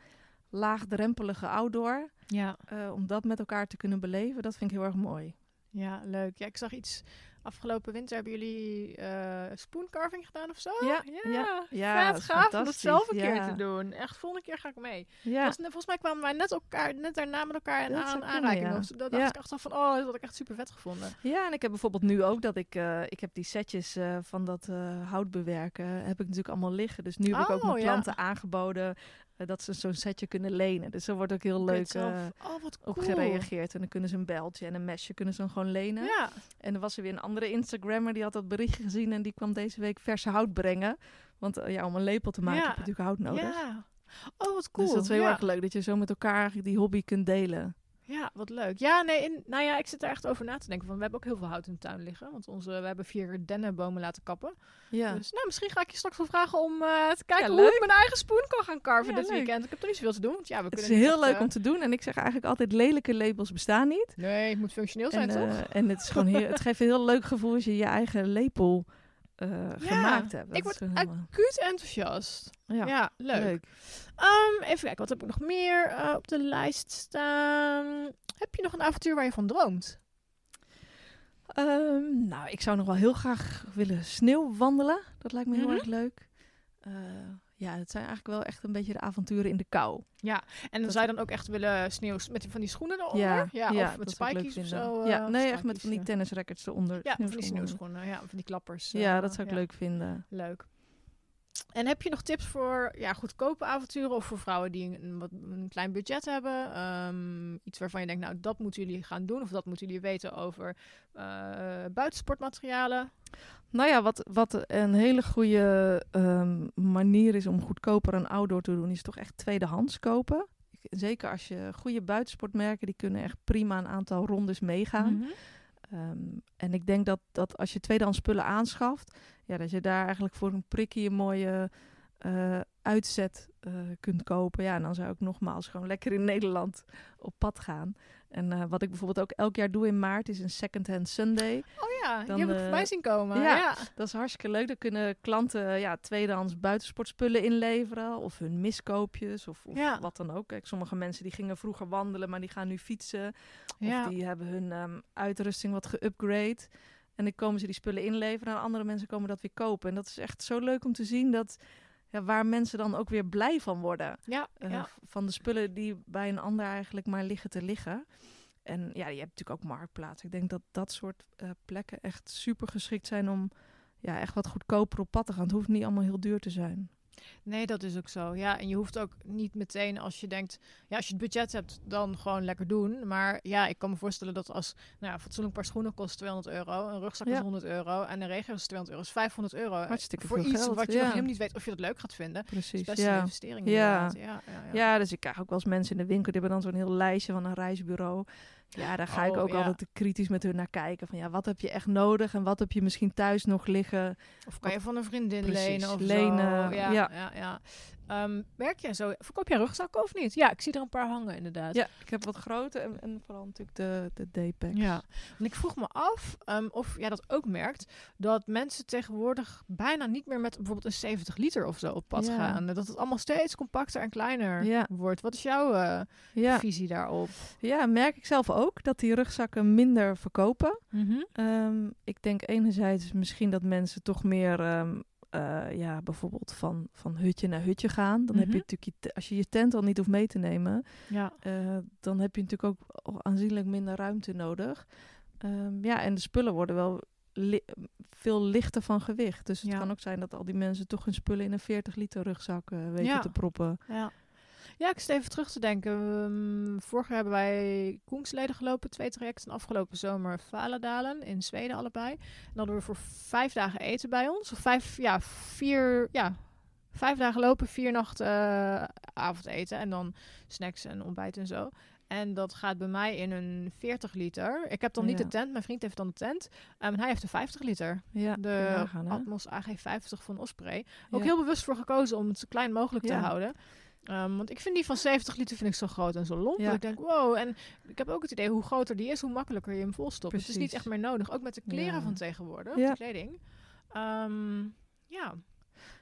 laagdrempelige outdoor. Ja. eh, om dat met elkaar te kunnen beleven, dat vind ik heel erg mooi. ja, leuk. Ja, ik zag iets... Afgelopen winter hebben jullie eh spooncarving gedaan of zo? Ja, ja, ja. Ja, vet is gaaf om dat zelf een keer te doen. Echt, volgende keer ga ik mee. Ja, Was, volgens mij kwamen wij net, elkaar, net daarna met elkaar in aan, kunnen, aanraking. ja. Dat dacht ik echt al van, oh, dat had ik echt super vet gevonden. ja, en ik heb bijvoorbeeld nu ook dat ik, eh, ik heb die setjes eh, van dat hout bewerken, heb ik natuurlijk allemaal liggen. Dus nu heb ik ook Oh, mijn ja. klanten aangeboden dat ze zo'n setje kunnen lenen. Dus er wordt ook heel leuk eh, oh, wat op gereageerd. En dan kunnen ze een beltje en een mesje kunnen ze dan gewoon lenen. Ja, En er was er weer een andere Instagrammer die had dat berichtje gezien en die kwam deze week verse hout brengen. Want eh, ja, om een lepel te maken Ja. heb je natuurlijk hout nodig. ja. Oh, wat cool. Dus dat is heel ja. erg leuk dat je zo met elkaar die hobby kunt delen. Ja, wat leuk. Ja, nee, in, nou ja, ik zit er echt over na te denken. Van, we hebben ook heel veel hout in de tuin liggen. Want onze, we hebben vier dennenbomen laten kappen. Ja. Dus nou, misschien ga ik je straks wel vragen om eh, te kijken Ja, hoe ik mijn eigen spoen kan gaan carven Ja, dit leuk. weekend. Ik heb er niet zoveel te doen. Want ja, we Het is kunnen heel leuk eh, om te doen. En ik zeg eigenlijk altijd lelijke labels bestaan niet. Nee, het moet functioneel zijn, En, toch? eh, en het, is gewoon heel, het geeft een heel leuk gevoel als je je eigen lepel eh, gemaakt heb. Dat ik word acuut enthousiast. ja, Ja, leuk. leuk. Ehm, even kijken, wat heb ik nog meer eh, op de lijst staan? Heb je nog een avontuur waar je van droomt? Ehm, nou, ik zou nog wel heel graag willen sneeuwwandelen. Dat lijkt me heel Mhm. erg leuk. Eh, ja, het zijn eigenlijk wel echt een beetje de avonturen in de kou. En dan zou je dan ook echt willen sneeuw met van die schoenen eronder? Ja, of ja, met ik leuk spikies of zo? ja, eh, nee, of echt met van die tennisrackets eronder. Ja, van die sneeuwschoenen. Ja, van die klappers. Ja, eh, dat zou ik ja. leuk vinden. Leuk. En heb je nog tips voor ja, goedkope avonturen of voor vrouwen die een, wat, een klein budget hebben? Ehm, iets waarvan je denkt, nou, dat moeten jullie gaan doen of dat moeten jullie weten over eh, buitensportmaterialen? Nou ja, wat, wat een hele goede ehm, manier is om goedkoper een outdoor te doen, is toch echt tweedehands kopen. Zeker als je goede buitensportmerken, die kunnen echt prima een aantal rondes meegaan. Mhm. Ehm, en ik denk dat, dat als je tweedehands spullen aanschaft, ja, dat je daar eigenlijk voor een prikkie een mooie eh, uitzet eh, kunt kopen. Ja, en dan zou ik nogmaals gewoon lekker in Nederland op pad gaan. En eh, wat ik bijvoorbeeld ook elk jaar doe in maart is een second-hand Sunday. Oh ja, Dan, die heb ik eh, voorbij zien komen. ja. Ja. Dat is hartstikke leuk. Dan kunnen klanten ja, tweedehands buitensportspullen inleveren. Of hun miskoopjes. Of, of Ja. wat dan ook. Kijk, sommige mensen die gingen vroeger wandelen, maar die gaan nu fietsen. Ja. Of die hebben hun ehm, uitrusting wat geupgrade. En dan komen ze die spullen inleveren. En andere mensen komen dat weer kopen. En dat is echt zo leuk om te zien dat... Ja, waar mensen dan ook weer blij van worden. Ja, Eh, ja. Van de spullen die bij een ander eigenlijk maar liggen te liggen. En ja, je hebt natuurlijk ook marktplaats. Ik denk dat dat soort eh, plekken echt super geschikt zijn om ja, echt wat goedkoper op pad te gaan. Het hoeft niet allemaal heel duur te zijn. Nee, dat is ook zo. Ja, en je hoeft ook niet meteen als je denkt, ja, als je het budget hebt, dan gewoon lekker doen. Maar ja, ik kan me voorstellen dat als, nou ja, een fatsoenlijk paar schoenen kost 200 euro, een rugzak is Ja. 100 euro en een regio is 200 euro, is 500 euro. Hartstikke voor iets geld, wat je ja. nog helemaal niet weet of je dat leuk gaat vinden. Is Precies. best een Ja. investering Ja. inderdaad. Ja, ja, ja. ja, dus ik krijg ook wel eens mensen in de winkel, die hebben dan zo'n heel lijstje van een reisbureau. Ja, daar ga ik Oh, ook ja. altijd kritisch met hun naar kijken. Van ja, wat heb je echt nodig en wat heb je misschien thuis nog liggen? Of kan je van een vriendin Precies, lenen of lenen, zo. Ja, ja. ja. ja, Ehm, werk jij zo? Verkoop jij rugzakken of niet? Ja, ik zie er een paar hangen inderdaad. Ja, ik heb wat grote en, en vooral natuurlijk de, de D-packs. Ja, en ik vroeg me af ehm, of jij dat ook merkt, dat mensen tegenwoordig bijna niet meer met bijvoorbeeld een 70 liter of zo op pad Ja. gaan. Dat het allemaal steeds compacter en kleiner Ja. wordt. Wat is jouw eh, Ja. visie daarop? Ja, merk ik zelf ook dat die rugzakken minder verkopen. Mhm. Ehm, ik denk enerzijds misschien dat mensen toch meer, eh, ja, bijvoorbeeld van, van hutje naar hutje gaan. Dan heb Mhm. je natuurlijk, je te- als je je tent al niet hoeft mee te nemen, Ja. eh, dan heb je natuurlijk ook aanzienlijk minder ruimte nodig. Ehm, ja, en de spullen worden wel li- veel lichter van gewicht. Dus het Ja. kan ook zijn dat al die mensen toch hun spullen in een 40 liter rugzak eh, weten Ja. te proppen. Ja. Ja, ik zit even terug te denken. Ehm, vorig jaar hebben wij Koengsleden gelopen, twee trajecten. Afgelopen zomer Valadalen in Zweden allebei. En dan hadden we voor vijf dagen eten bij ons. Of vijf, ja, vier, ja, vijf dagen lopen, vier nachten eh, avondeten. En dan snacks en ontbijt en zo. En dat gaat bij mij in een 40 liter. Ik heb dan niet Ja. de tent, mijn vriend heeft dan de tent. Ehm, en hij heeft een 50 liter. Ja, De? Atmos AG50 van Osprey. Ook Ja. heel bewust voor gekozen om het zo klein mogelijk te houden. Ehm, want ik vind die van 70 liter vind ik zo groot en zo lomp. Ja. Ik denk, wow. En ik heb ook het idee, hoe groter die is, hoe makkelijker je hem volstopt. Het is niet echt meer nodig. Ook met de kleren Ja. van tegenwoordig, Ja. de kleding. Ehm, ja,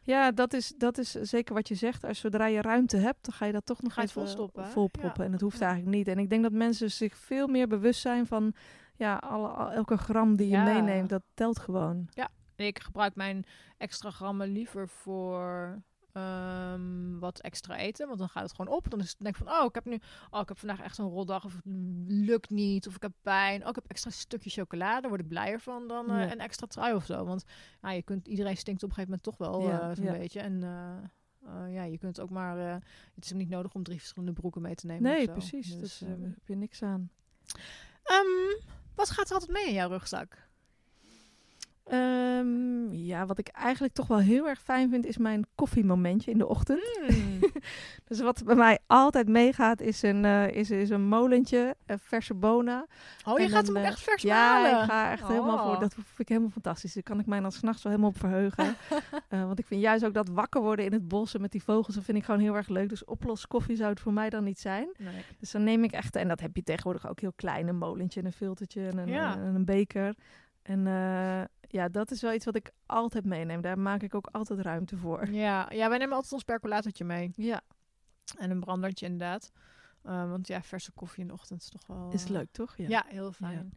Ja, dat is, dat is zeker wat je zegt. Als zodra je ruimte hebt, dan ga je dat toch nog even volstoppen, volproppen. Ja. En dat hoeft Ja. eigenlijk niet. En ik denk dat mensen zich veel meer bewust zijn van... Ja, alle, al- elke gram die je Ja. meeneemt, dat telt gewoon. En ik gebruik mijn extra grammen liever voor ehm, wat extra eten. Want dan gaat het gewoon op. Dan is het denk ik van, oh, ik heb nu, oh, ik heb vandaag echt zo'n roldag. Of het lukt niet. Of ik heb pijn. Oh, ik heb extra stukje chocolade. Daar word ik blijer van dan Ja. een extra trui of zo. Want ja, je kunt, iedereen stinkt op een gegeven moment toch wel Ja, eh, zo'n ja. beetje. En eh, ja, je kunt ook maar, het is niet nodig om drie verschillende broeken mee te nemen. Nee, precies. Dus, Dus daar heb je niks aan. ehm, wat gaat er altijd mee in jouw rugzak? Ehm, ja, wat ik eigenlijk toch wel heel erg fijn vind, is mijn koffiemomentje in de ochtend. Hmm. Dus wat bij mij altijd meegaat, is een, eh, is, is een molentje, eh, verse bonen. Oh, je En gaat hem ook eh, echt vers Ja, malen? ik ga echt helemaal voor. Oh. Dat vind ik helemaal fantastisch. Daar kan ik mij dan s'nachts wel helemaal op verheugen. Want ik vind juist ook dat wakker worden in het bos en met die vogels, dat vind ik gewoon heel erg leuk. Dus oploskoffie zou het voor mij dan niet zijn. Nee. Dus dan neem ik echt, en dat heb je tegenwoordig ook heel klein, een molentje en een filtertje en een, Ja. en een beker. En eh, ja, dat is wel iets wat ik altijd meeneem. Daar maak ik ook altijd ruimte voor. Ja, ja wij nemen altijd ons percolatortje mee. Ja, En een brandertje inderdaad. Eh, want ja, verse koffie in de ochtend is toch wel... is eh, leuk toch? Ja, heel fijn.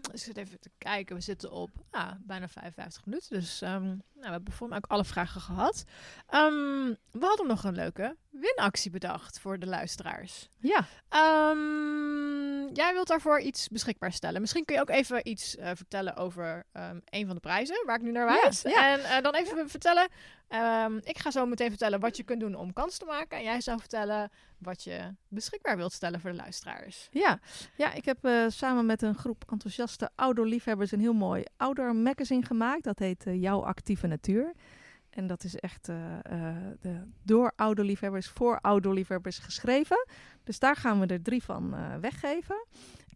Dus ik zit even te kijken. We zitten op ah, bijna 55 minuten. Dus ehm, nou, we hebben voor mij ook alle vragen gehad. Ehm, we hadden nog een leuke winactie bedacht voor de luisteraars. Ja, Ehm, jij wilt daarvoor iets beschikbaar stellen. Misschien kun je ook even iets eh, vertellen over ehm, een van de prijzen waar ik nu naar wijs. ja. En eh, dan even vertellen. ehm, ik ga zo meteen vertellen wat je kunt doen om kans te maken. En jij zou vertellen wat je beschikbaar wilt stellen voor de luisteraars. ja. ja ik heb eh, samen met een groep enthousiaste outdoor-liefhebbers een heel mooi outdoor magazine gemaakt. Dat heet Jouw Actieve Natuur. En dat is echt eh, eh, de, door outdoor-liefhebbers voor geschreven. Dus daar gaan we er drie van eh, weggeven.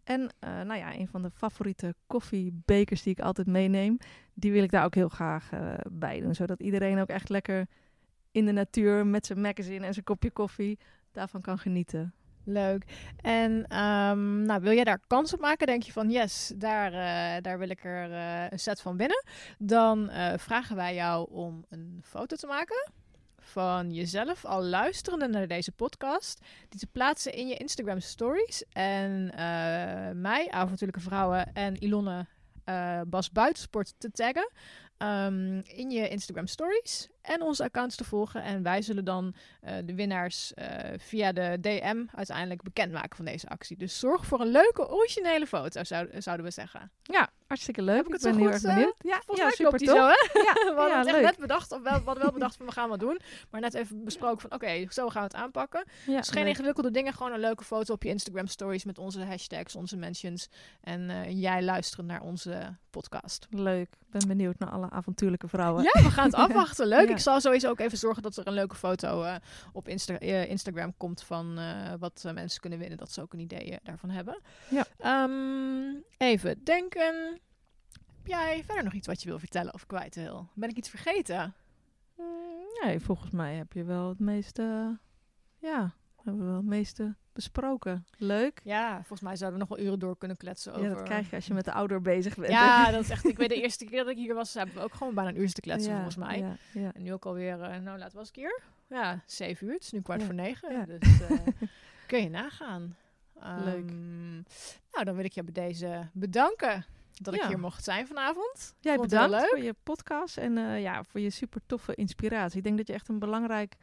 En nou ja, een van de favoriete koffiebekers die ik altijd meeneem, die wil ik daar ook heel graag bij doen. Zodat iedereen ook echt lekker in de natuur met zijn magazine en zijn kopje koffie daarvan kan genieten. Leuk. En ehm, nou, wil jij daar kans op maken? Denk je van yes, daar, eh, daar wil ik er eh, een set van winnen? Dan eh, vragen wij jou om een foto te maken van jezelf al luisterende naar deze podcast. Die te plaatsen in je Instagram stories. En mij, avontuurlijke vrouwen en Ilonne Bas Buitensport te taggen. ehm, in je Instagram stories en onze accounts te volgen. En wij zullen dan eh, de winnaars eh, via de DM uiteindelijk bekendmaken van deze actie. Dus zorg voor een leuke originele foto, zou, zouden we zeggen. Ja, hartstikke leuk. Heb ik ben heel erg eh, benieuwd. Ja, Volgens ja mij super klopt die tof. zo, hè? Ja, we hadden ja, het echt net bedacht, of wel, we hadden wel bedacht van we gaan wat doen. Maar net even besproken van oké, zo gaan we het aanpakken. Ja, dus geen leuk. ingewikkelde dingen, gewoon een leuke foto op je Instagram stories met onze hashtags, onze mentions. En jij luisteren naar onze podcast. Leuk. Ben benieuwd naar alle avontuurlijke vrouwen. Ja, we gaan het afwachten. Leuk. Ik zal sowieso ook even zorgen dat er een leuke foto eh, op Insta eh, Instagram komt van eh, wat mensen kunnen winnen. Dat ze ook een idee daarvan hebben. Ja. Ehm, even denken. Heb jij verder nog iets wat je wil vertellen of kwijt wil? Ben ik iets vergeten? Mm, Nee, volgens mij heb je wel het meeste... Ja, hebben we wel het meeste besproken. Leuk. Ja, volgens mij zouden we nog wel uren door kunnen kletsen over... Ja, dat krijg je als je met de outdoor bezig bent. Ja, dat is echt... Ik weet de eerste keer dat ik hier was, hebben we ook gewoon bijna een uur te kletsen Ja, volgens mij. Ja, ja. En nu ook alweer, eh, nou laat was ik hier? Ja, zeven uur. Het is nu kwart voor negen. Dus eh, kun je nagaan. Leuk. Ehm, nou, dan wil ik je bij deze bedanken dat ik Ja. hier mocht zijn vanavond. Jij bedankt leuk. voor je podcast en eh, ja, voor je super toffe inspiratie. Ik denk dat je echt een belangrijk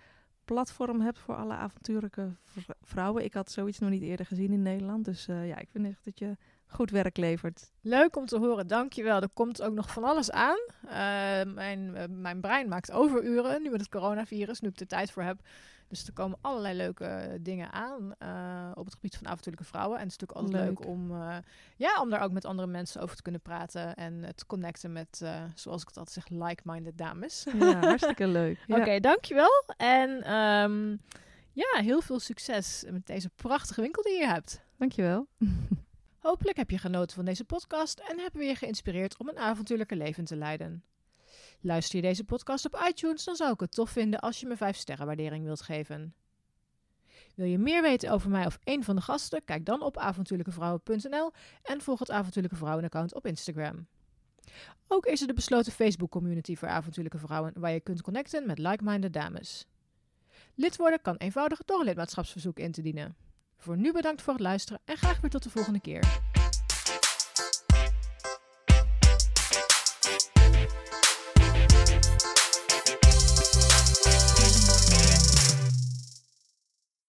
platform hebt voor alle avontuurlijke vrouwen. Ik had zoiets nog niet eerder gezien in Nederland. Dus eh, ja, ik vind echt dat je goed werk levert. Leuk om te horen, dankjewel. Er komt ook nog van alles aan. Eh, mijn, eh, mijn brein maakt overuren nu met het coronavirus, nu ik er tijd voor heb. Dus er komen allerlei leuke eh, dingen aan eh, op het gebied van avontuurlijke vrouwen. En het is natuurlijk altijd leuk, Leuk. om, eh, ja, om daar ook met andere mensen over te kunnen praten. En te connecten met, zoals ik het altijd zeg, like-minded dames. Ja, hartstikke leuk. Ja. Oké, dankjewel. En ehm, ja, heel veel succes met deze prachtige winkel die je hebt. Dankjewel. Hopelijk heb je genoten van deze podcast en hebben we je geïnspireerd om een avontuurlijke leven te leiden. Luister je deze podcast op iTunes, dan zou ik het tof vinden als je me 5 sterren waardering wilt geven. Wil je meer weten over mij of een van de gasten? Kijk dan op avontuurlijkevrouwen.nl en volg het Avontuurlijke Vrouwen account op Instagram. Ook is er de besloten Facebook community voor avontuurlijke vrouwen waar je kunt connecten met like-minded dames. Lid worden kan eenvoudig door een lidmaatschapsverzoek in te dienen. Voor nu bedankt voor het luisteren en graag weer tot de volgende keer.